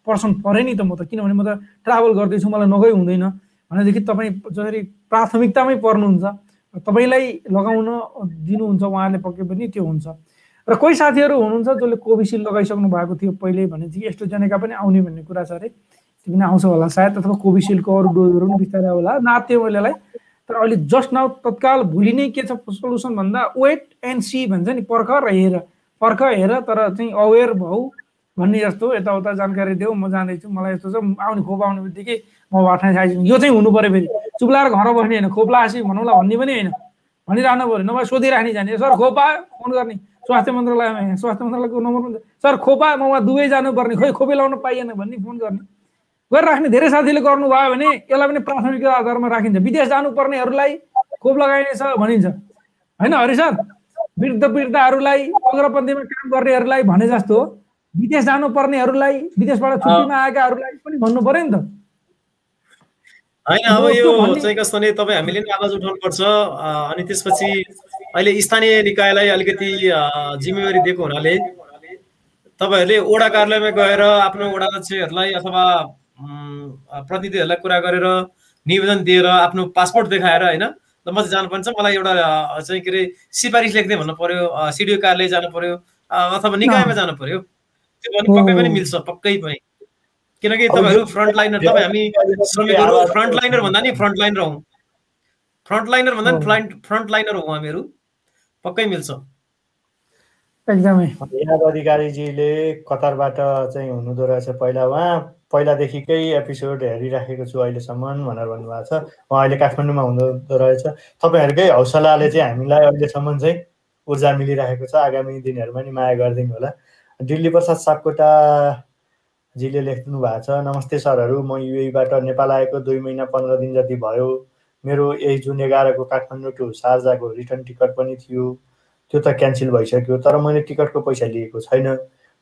S1: पर्सन पऱ्यो नि त म त। किनभने म त ट्राभल गर्दैछु मलाई नगइ हुँदैन। भनेदेखि तपाईँ जसरी प्राथमिकतामै पर्नुहुन्छ तपाईँलाई लगाउन दिनुहुन्छ उहाँले पक्कै पनि त्यो हुन्छ। र कोही साथीहरू हुनुहुन्छ जसले कोभिसिल्ड लगाइसक्नु भएको थियो पहिले भनेदेखि यस्तो जनेका पनि आउने भन्ने कुरा छ अरे। त्यो पनि आउँछ होला सायद अथवा कोभिसिल्डको अरू डोजहरू पनि बिस्तारै होला। नात्यो मैलेलाई। तर अहिले जस्ट नाउ तत्काल भोलि नै के छ सल्युसन भन्दा वेट एन्ड सी भन्छ नि पर्ख र हेर। पर्ख हेर तर चाहिँ अवेर भाउ भन्ने जस्तो यताउता जानकारी देऊ। म जाँदैछु। मलाई यस्तो छ। आउने खोप आउने बित्तिकै म बाठा खाइसक्नु यो चाहिँ हुनु पऱ्यो फेरि। चुप्लाएर घर बस्ने होइन खोप लासी भनौँला भन्ने पनि होइन। भनिरहनु पऱ्यो। नभए सोधिराख्ने जाने। सर खोप फोन गर्ने। स्वास्थ्य मन्त्रालयमा स्वास्थ्य मन्त्रालयको नम्बर सर खोपा म उहाँ दुवै जानुपर्ने। खोइ खोपै लाउनु पाइएन भन्ने फोन गर्ने। गरिराख्ने धेरै साथीले गर्नुभयो भने यसलाई पनि प्राथमिकता आधारमा राखिन्छ। विदेश जानुपर्नेहरूलाई खोप लगाइने छ भनिन्छ। होइन हरि सर? वृद्ध वृद्धहरूलाई अग्रपन्थीमा काम गर्नेहरूलाई भने जस्तो विदेश जानुपर्नेहरूलाई विदेशबाट छुट्टीमा आएकाहरूलाई पनि भन्नु पर्यो नि त।
S2: होइन अब यो चाहिँ कस्तो भने तपाईँ हामीले नै आवाज उठाउनुपर्छ अनि त्यसपछि अहिले स्थानीय निकायलाई अलिकति जिम्मेवारी दिएको हुनाले तपाईँहरूले ओडा कार्यालयमा गएर आफ्नो वडा अध्यक्षहरूलाई अथवा प्रतिनिधिहरूलाई कुरा गरेर निवेदन दिएर आफ्नो पासपोर्ट देखाएर होइन म चाहिँ जानुपर्छ मलाई एउटा चाहिँ के अरे सिफारिस लेख्दै भन्नु पर्यो सिडिओ कार्यालय जानु पर्यो अथवा निकायमा जानु पर्यो त्यो पनि पक्कै पनि मिल्छ पक्कै पनि। किनकि तपाईँहरू फ्रन्ट लाइनर तपाईँ हामी श्रमिकहरू फ्रन्ट लाइनर भन्दा नि फ्रन्ट लाइनर हौ। फ्रन्ट लाइनर भन्दा नि फ्रन्ट फ्रन्ट लाइनर हौ हामीहरू। पक्कै मिल्छ।
S3: एकदमै। याद अधिकारीजीले कतारबाट चाहिँ हुनुहुँदो रहेछ पहिला उहाँ। पहिलादेखिकै एपिसोड हेरिराखेको छु अहिलेसम्म भनेर भन्नुभएको छ। उहाँ अहिले काठमाडौँमा हुनुहुँदो रहेछ। तपाईँहरूकै हौसलाले चाहिँ हामीलाई अहिलेसम्म चाहिँ ऊर्जा मिलिरहेको छ। आगामी दिनहरूमा नि माया गरिदिनु होला। दिल्ली प्रसाद सापकोटाजीले लेख्नु भएको छ नमस्ते सरहरू म युएबाट नेपाल आएको दुई महिना पन्ध्र दिन जति भयो। मेरो यही जुन एघारको काठमाडौँ टु सार्जाको रिटर्न टिकट पनि थियो त्यो त क्यान्सल भइसक्यो तर मैले टिकटको पैसा लिएको छैन।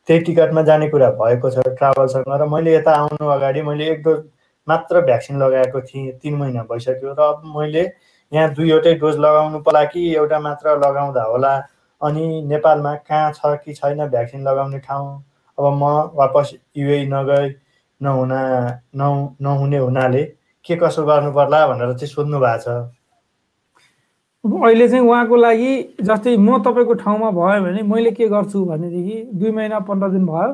S3: त्यही टिकटमा जाने कुरा भएको छ ट्राभलसँग र मैले यता आउनु अगाडि मैले एक डोज मात्र भ्याक्सिन लगाएको थिएँ तिन महिना भइसक्यो र अब मैले यहाँ दुईवटै डोज लगाउनु पर्ला कि एउटा मात्र लगाउँदा होला अनि नेपालमा कहाँ छ कि छैन भ्याक्सिन लगाउने ठाउँ। अब म वापस युए नगए नहुना नहुने हुनाले के कसो गर्नु पर्ला भनेर चाहिँ सोध्नु भएको छ।
S1: अहिले चाहिँ उहाँको लागि जस्तै म तपाईँको ठाउँमा भयो भने मैले के गर्छु भनेदेखि दुई महिना पन्ध्र दिन भयो।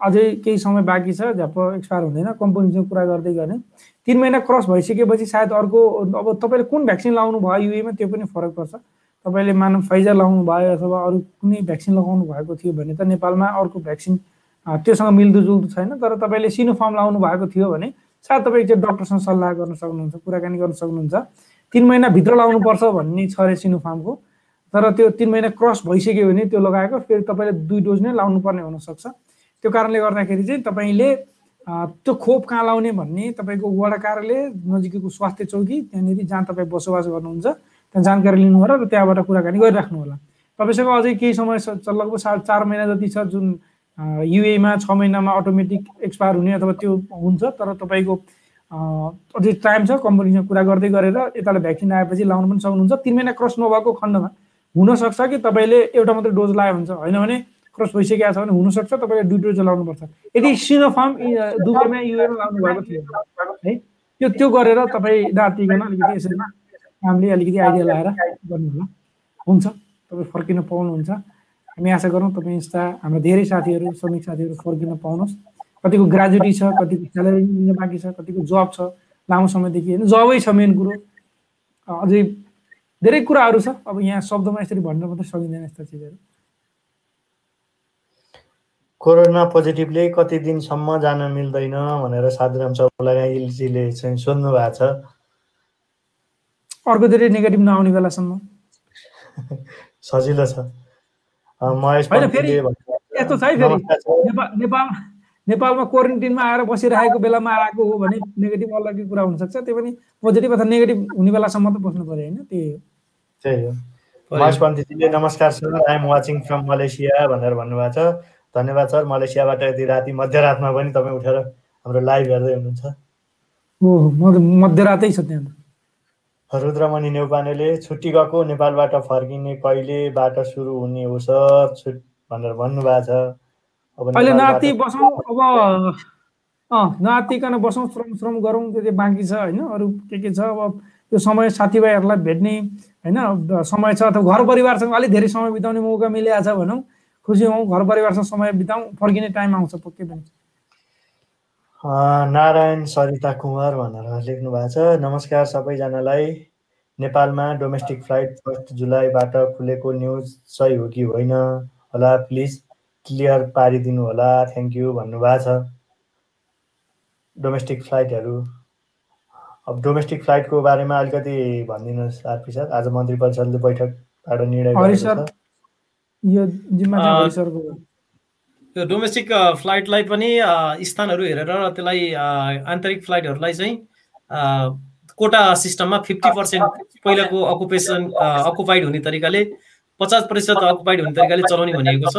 S1: अझै केही समय बाँकी छ झ्याप एक्सपायर हुँदैन कम्पनीसँग कुरा गर्दै गर्ने। तिन महिना क्रस भइसकेपछि सायद अर्को अब तपाईँले कुन भ्याक्सिन लगाउनु भयो युएमा त्यो पनि फरक पर्छ। तपाईँले मानव फाइजर लगाउनु भयो अथवा अरू कुनै भ्याक्सिन लगाउनु भएको थियो भने त नेपालमा अर्को भ्याक्सिन त्योसँग मिल्दोजुल्दो छैन तर तपाईँले सिनोफार्म लगाउनु भएको थियो भने सायद तपाईँ चाहिँ डक्टरसँग सल्लाह गर्न सक्नुहुन्छ कुराकानी गर्न सक्नुहुन्छ। तिन महिनाभित्र लगाउनुपर्छ भन्ने छ अरे सिनोफार्मको तर त्यो तिन महिना क्रस भइसक्यो भने त्यो लगाएको फेरि तपाईँले दुई डोज नै लाउनु पर्ने हुनसक्छ। त्यो कारणले गर्दाखेरि चाहिँ तपाईँले त्यो खोप कहाँ लाउने भन्ने तपाईँको वडा कार्यालय नजिकैको स्वास्थ्य चौकी त्यहाँनिर जहाँ तपाईँ बसोबास गर्नुहुन्छ त्यहाँ जानकारी लिनु होला र त्यहाँबाट कुराकानी गरिराख्नु होला तपाईँसँग अझै केही समय लगभग सा चार महिना जति छ जुन युएमा छ महिनामा अटोमेटिक एक्सपायर हुने अथवा त्यो हुन्छ तर तपाईँको अझै टाइम छ कम्पनीसँग कुरा गर्दै गरेर यताले भ्याक्सिन आएपछि लाउनु पनि सक्नुहुन्छ। तिन महिना क्रस नभएको खण्डमा हुनसक्छ कि तपाईँले एउटा मात्रै डोज लायो हुन्छ? होइन भने क्रस भइसकेको छ भने हुनसक्छ तपाईँले दुई डोज लाउनुपर्छ। यदि सिनोफार्म दुबईमा युएमा लाउनु भएको थियो है त्यो त्यो गरेर तपाईँ नातिकन अलिकति यसरी हामीले अलिकति आइडिया लगाएर गर्नु होला हुन्छ तपाईँ फर्किन पाउनुहुन्छ। हामी आशा गरौँ तपाईँ यस्ता हाम्रो धेरै साथीहरू श्रमिक साथीहरू फर्किन पाउनुहोस्। कतिको ग्रेजुएटी छ कतिको स्यालेरी लिन बाँकी छ कतिको जब छ लामो समयदेखि होइन जबै छ मेन कुरो। अझै धेरै कुराहरू छ। अब यहाँ शब्दमा यसरी भन्न मात्रै सकिँदैन यस्ता चिजहरू।
S3: कोरोना पोजिटिभले कति दिनसम्म जान मिल्दैन भनेर साधुराम चौलाजीले चाहिँ सोध्नु भएको छ।
S1: अर्को धेरै नेगेटिभ नआउने बेलासम्म। [LAUGHS]
S3: सजिलो छ महेश
S1: होइन, फेरि
S3: पन्थीले भन्छ,
S1: यस्तो छ है फेरि। नेपाल नेपालमा क्वारेन्टिनमा आएर बसिरहेको बेलामा आएको हो भने नेगेटिभ अलग्गै कुरा हुनसक्छ त्यो पनि पोजिटिभ अथवा नेगेटिभ हुने बेलासम्म त बस्नु पऱ्यो होइन त्यही हो
S3: त्यही हो महेश पन्थीजीले नमस्कार sir I'm watching from Malaysia भनेर भन्नुभएको छ धन्यवाद सर मलेसियाबाट यति राति मध्यरातमा पनि तपाईँ उठेर हाम्रो लाइभ हेर्दै हुनुहुन्छ
S1: हो हो, म मध्यरातै छ त्यहाँ
S3: रुद्रमणि नेउपानेले छुट्टी गएको नेपालबाट फर्किने कहिलेबाट सुरु हुने हो सर? छुट भनेर भन्नुभएको छ। अब
S1: अहिले नाति बसौँ अब अँ नआत्तिकन बसौँ श्रम श्रम गरौँ त्यो बाँकी छ होइन? अरू के के छ? अब त्यो समय साथीभाइहरूलाई भेट्ने होइन? समय छ अथवा घर परिवारसँग अलिक धेरै समय बिताउने मौका मिलेको छ भनौँ। खुसी हौँ घर परिवारसँग समय बिताउँ फर्किने टाइम आउँछ पक्कै पनि।
S3: नारायण सरिता कुमार भनेर लेख्नु भएको छ। नमस्कार सबैजनालाई। नेपालमा डोमेस्टिक फ्लाइट फर्स्ट जुलाईबाट खुलेको न्युज सही हो कि होइन? होला प्लिज क्लियर पारिदिनु होला। थ्याङ्क यू भन्नुभएको छ। डोमेस्टिक फ्लाइटहरू अब डोमेस्टिक फ्लाइटको बारेमा अलिकति भनिदिनुहोस् आरपी सर। आज मन्त्री परिषदले बैठकबाट निर्णय
S1: यो
S2: डोमेस्टिक फ्लाइटलाई पनि अ, स्थानहरू हेरेर त्यसलाई अ, आन्तरिक फ्लाइटहरूलाई चाहिँ अ, कोटा सिस्टममा फिफ्टी पर्सेन्ट पहिलाको अकुपेसन अकुपाइड हुने तरिकाले पचास प्रतिशत अकुपाइड हुने तरिकाले चलाउने भनिएको छ।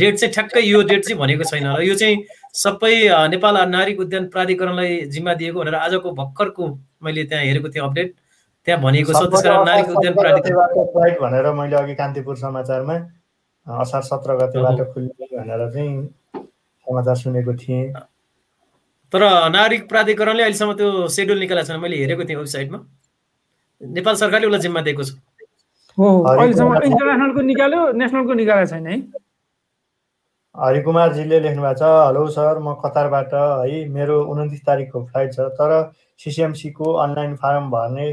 S2: डेट चाहिँ ठ्याक्कै यो डेट चाहिँ भनेको छैन र यो चाहिँ सबै नेपाल नागरिक उद्यान प्राधिकरणलाई जिम्मा दिएको भनेर आजको भर्खरको मैले त्यहाँ हेरेको थिएँ अपडेट त्यहाँ भनिएको छ। त्यस कारण नागरिक उद्यान प्राधिकरण
S3: भनेर मैले अघि कान्तिपुर समाचारमा असार सत्र गतेबाट खुल्ने भनेर चाहिँ समाचार सुनेको थिएँ।
S2: तर नागरिक प्राधिकरणले अहिलेसम्म त्यो सेड्युल निकालेको छैन। मैले हेरेको थिएँ वेबसाइटमा। नेपाल सरकारले उसलाई जिम्मा दिएको छ।
S1: इन्टरनेसनलको निकाल्यो नेसनलको निकालेको छैन है।
S3: हरिकुमारजीले लेख्नु भएको छ हेलो सर म कतारबाट है मेरो उन्तिस तारिकको फ्लाइट छ तर सिसिएमसीको अनलाइन फारम भर्ने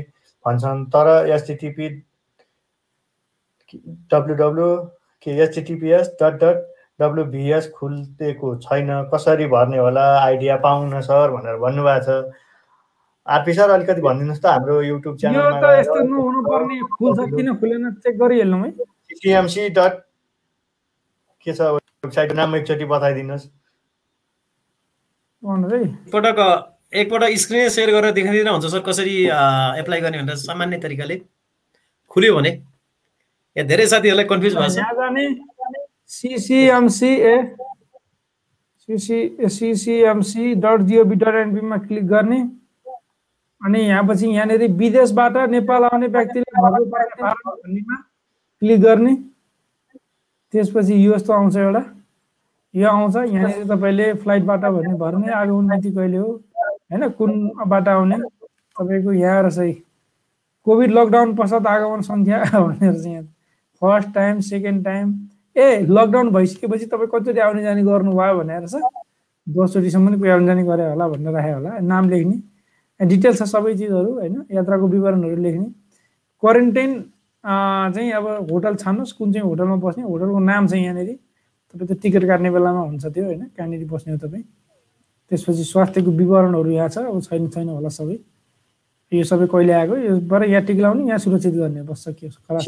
S3: भन्छन् तर एचटिटिपी डब्लु डब्लु के एचटिटिपिएस डट डट डब्लुबिएस खुलेको छैन। कसरी भर्ने होला? आइडिया पाउन सर भनेर भन्नुभएको छ। आरपी सर अलिकति भनिदिनुहोस् त हाम्रो युट्युब
S1: यो
S3: च्यानलमा
S1: त यस्तो नहुनु पर्ने खुल्छ किन? खुलेन? चेक गरिहाल्नु है।
S3: सिसिएमसी डट के छ? वेबसाइट नाम एकचोटि बताइदिनुहोस्।
S2: एकपटक एकपटक स्क्रिन सेयर गरेर देखाइदिँदा हुन्छ सर। कसरी एप्लाई गर्ने भनेर सामान्य तरिकाले। खुल्यो भने। यहाँ धेरै साथीहरूलाई कन्फ्युज भएको छ।
S1: जाने CC CCMC dot gov dot click गर्ने। अनि यहाँपछि यहाँनिर विदेशबाट नेपाल आउने व्यक्तिले भन्नेमा क्लिक गर्ने। त्यसपछि यो यस्तो आउँछ एउटा। यो आउँछ यहाँनिर तपाईँले फ्लाइटबाट भन्ने भर्ने आगमन मिति कहिले हो होइन कुनबाट आउने तपाईँको यहाँ रहेछ है। कोभिड लकडाउन पश्चात आगमन सङ्ख्या भनेर चाहिँ यहाँ। First time second time. ए लकडाउन भइसकेपछि तपाईँ कतिचोटि आउने जाने गर्नुभयो भनेर छ। दसचोटिसम्म पनि कोही आउने जाने गरे होला भनेर राख्यो होला। नाम लेख्ने। डिटेल्स छ सबै चिजहरू होइन? यात्राको विवरणहरू लेख्ने। क्वारेन्टाइन चाहिँ अब होटल छान्नुहोस्। कुन चाहिँ होटलमा बस्ने होटलको नाम चाहिँ यहाँनिर। तपाईँ त्यो टिकट काट्ने बेलामा हुन्छ त्यो होइन? कहाँनिर बस्ने हो तपाईँ? त्यसपछि स्वास्थ्यको विवरणहरू यहाँ छ। अब छैन छैन होला सबै। यो सबै कहिले आएको योबाट यहाँ टिक लाउने यहाँ सुरक्षित गर्ने। बस सकियो। खलास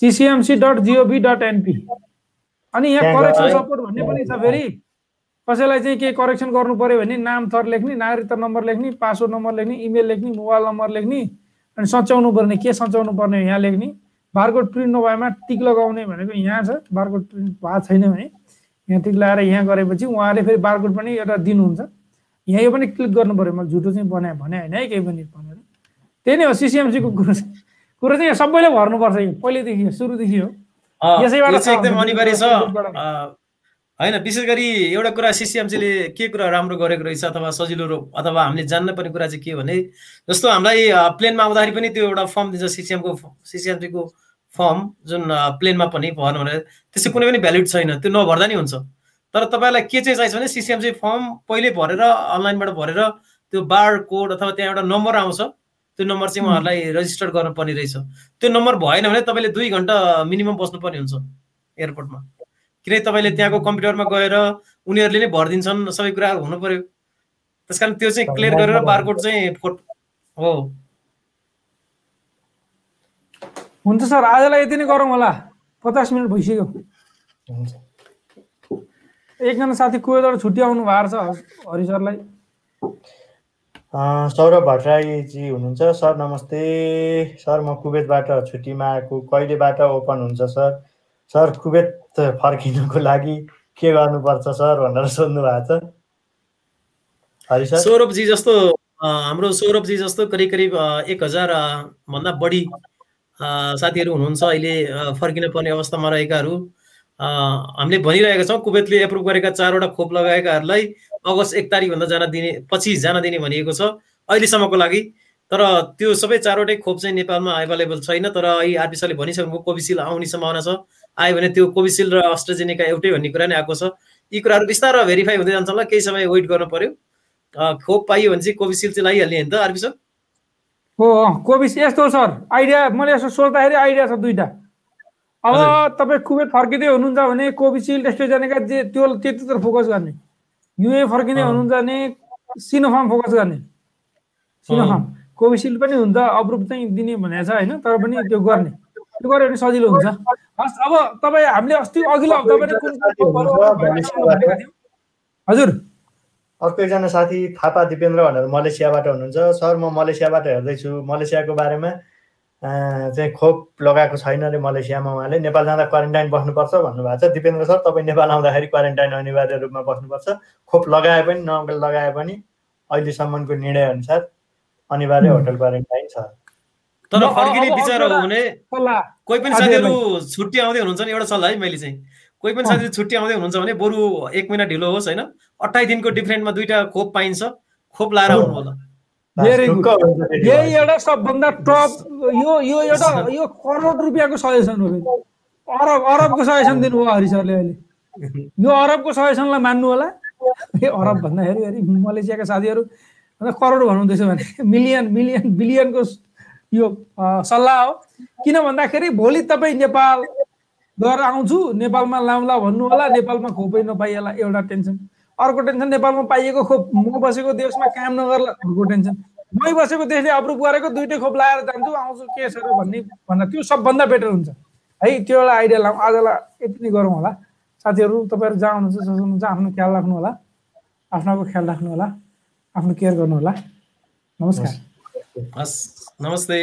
S3: CCMC dot
S1: gov dot NP अनि यहाँ करेक्सन सपोर्ट भन्ने पनि छ फेरि। कसैलाई चाहिँ केही करेक्सन गर्नु पर्यो भने नाम थर लेख्ने नागरिकता नम्बर लेख्ने पासवर्ड नम्बर लेख्ने इमेल लेख्ने मोबाइल नम्बर लेख्ने अनि सच्याउनु पर्ने के सच्याउनु पर्ने यहाँ लेख्ने। बारकोड प्रिन्ट नभएमा टिक लगाउने भनेको यहाँ छ। बारकोड प्रिन्ट भएको छैन भने यहाँ टिक लगाएर यहाँ गरेपछि उहाँले फेरि बारकोड पनि एउटा दिनुहुन्छ। यहाँ यो पनि क्लिक गर्नु पर्यो। मैले झुटो चाहिँ बनाएँ भने होइन है केही पनि भनेर। त्यही नै हो सिसिएमसीको कुरो। चाहिँ कुरो चाहिँ यहाँ सबैले भर्नुपर्छ यो। पहिलेदेखि हो, सुरुदेखि हो। यसैबाट
S2: एकदम अनिवार्य छ। होइन विशेष गरी एउटा कुरा सिसिएमसीले के कुरा राम्रो गरेको रहेछ अथवा सजिलो अथवा हामीले जान्न पर्ने कुरा चाहिँ के भने जस्तो हामीलाई प्लेनमा आउँदाखेरि पनि त्यो एउटा फर्म दिन्छ सिसिएमको सिसिएमसीको फर्म जुन प्लेनमा पनि भर्नु भने त्यसको कुनै पनि भ्यालिड छैन त्यो नभर्दा नि हुन्छ। तर तपाईँलाई के चाहिँ चाहिन्छ भने सिसिएमसी फर्म पहिले भरेर अनलाइनबाट भरेर त्यो बार कोड अथवा त्यहाँ एउटा नम्बर आउँछ। त्यो नम्बर चाहिँ उहाँहरूलाई रेजिस्टर गर्नुपर्ने रहेछ। त्यो नम्बर भएन भने तपाईँले दुई घन्टा मिनिमम बस्नुपर्ने हुन्छ एयरपोर्टमा किनकि तपाईँले त्यहाँको कम्प्युटरमा गएर उनीहरूले नै भरिदिन्छन् सबै कुरा हुनु पर्यो। त्यस कारण त्यो चाहिँ क्लियर गरेर बारकोड चाहिँ फोटो हो।
S1: हुन्छ सर आजलाई यति नै गरौँ होला। पचास मिनट भइसक्यो। एकजना साथी कुवेतबाट छुट्टी आउनु भएको छ हरि सरलाई।
S3: सौरभ भट्टराईजी हुनुहुन्छ। सर नमस्ते। सर म कुवेतबाट छुट्टीमा आएको। कहिलेबाट ओपन हुन्छ सर? सर कुवेत फर्किनुको लागि के गर्नुपर्छ सर भनेर सोध्नु भएको छ। हरि सर।
S2: सौरभजी जस्तो हाम्रो सौरभजी जस्तो करिब करिब एक हजार भन्दा बढी साथीहरू हुनुहुन्छ अहिले फर्किन पर्ने अवस्थामा रहेकाहरू। हामीले भनिरहेका छौँ कुवेतले एप्रुभ गरेका चारवटा खोप लगाएकाहरूलाई अगस्त एक तारिकभन्दा जान दिने पछि जान दिने भनिएको छ अहिलेसम्मको लागि। तर त्यो सबै चारवटै खोप चाहिँ नेपालमा एभाइलेबल छैन तर अहिले आरपी सरले भनिसक्नुभयो कोभिसिल्ड आउने सम्भावना छ। आयो भने त्यो कोभिसिल्ड र अस्ट्राजेनेका एउटै भन्ने कुरा नै आएको छ। यी कुराहरू बिस्तारै भेरिफाई हुँदै जान्छ होला केही समय वेट गर्नु पर्यो। खोप पाइयो भने चाहिँ कोभिसिल्ड चाहिँ लगाइहाल्ने होइन त आरपी सर?
S1: हो अँ, कोभिड यस्तो सर आइडिया मैले यसो सोच्दाखेरि आइडिया छ दुइटा अब तपाईँ कुवेत फर्किँदै हुनुहुन्छ भने कोभिसिल्ड एस्ट्रोजेनेका जे त्यो त्यतितिर फोकस गर्ने। युए फर्किँदै
S2: अँ।
S1: हुनुहुन्छ भने सिनोफार्म फोकस गर्ने सिनोफार्म कोभिसिल्ड पनि हुन्छ अप्रुभ चाहिँ दिने भनेको छ होइन तर पनि त्यो गर्ने त्यो गऱ्यो भने सजिलो हुन्छ हस् अब तपाईँ हामीले अस्ति अघिल्लो हप्ता हजुर
S3: अर्को एकजना साथी थापा दिपेन्द्र भनेर मलेसियाबाट हुनुहुन्छ सर म मलेसियाबाट हेर्दैछु मलेसियाको बारेमा चाहिँ खोप लगाएको छैन अरे मलेसियामा उहाँले नेपाल जाँदा क्वारेन्टाइन बस्नुपर्छ भन्नुभएको छ दिपेन्द्र सर तपाईँ नेपाल आउँदाखेरि क्वारेन्टाइन अनिवार्य रूपमा बस्नुपर्छ खोप लगाए पनि नलगाए पनि अहिलेसम्मको निर्णय अनुसार अनिवार्य। होटल क्वारेन्टाइन छ
S2: तर
S1: म-
S2: फर्किने विचार हो भने कोही पनि। साथीहरू छुट्टी आउँदै हुनुहुन्छ नि एउटा सल्लाह है मैले चाहिँ कोही पनि। साथीहरू छुट्टी आउँदै हुनुहुन्छ भने बरु एक महिना ढिलो होस् होइन अठाइस दिनको डिफ्रेन्टमा दुइटा खोप पाइन्छ खोप लाएर। आउनु होला
S1: यही। एउटा सबभन्दा टप यो यो एउटा यो करोड रुपियाँको सजेसन हो अरब अरबको सजेसन दिनुभयो हरि सरले अहिले। यो अरबको सजेसनलाई मान्नु होला। ए अरब भन्दाखेरि फेरि मलेसियाका साथीहरू करोड भन्नुहुँदैछ भने मिलियन मिलियन बिलियनको यो सल्लाह हो। किन भन्दाखेरि भोलि तपाईँ नेपाल गएर आउँछु। नेपालमा लाउँला भन्नु होला। नेपालमा खोपै नपाइएला। एउटा टेन्सन। अर्को टेन्सन नेपालमा पाइएको खोप। म बसेको देशमा काम नगर्ला। अर्को टेन्सन। मै बसेको देशले अप्रुभ गरेको दुइटै खोप लगाएर जान्छु आउँछु के छ र भन्ने भन्दा त्यो सबभन्दा बेटर हुन्छ। है त्यो एउटा आइडिया लाउँ। आजलाई यति नै गरौँ होला। साथीहरू तपाईँहरू जहाँ हुनुहुन्छ जसो हुनुहुन्छ आफ्नो ख्याल राख्नु होला आफ्नोको ख्याल राख्नु होला आफ्नो केयर गर्नु होला नमस्कार।
S2: हस् नमस्ते।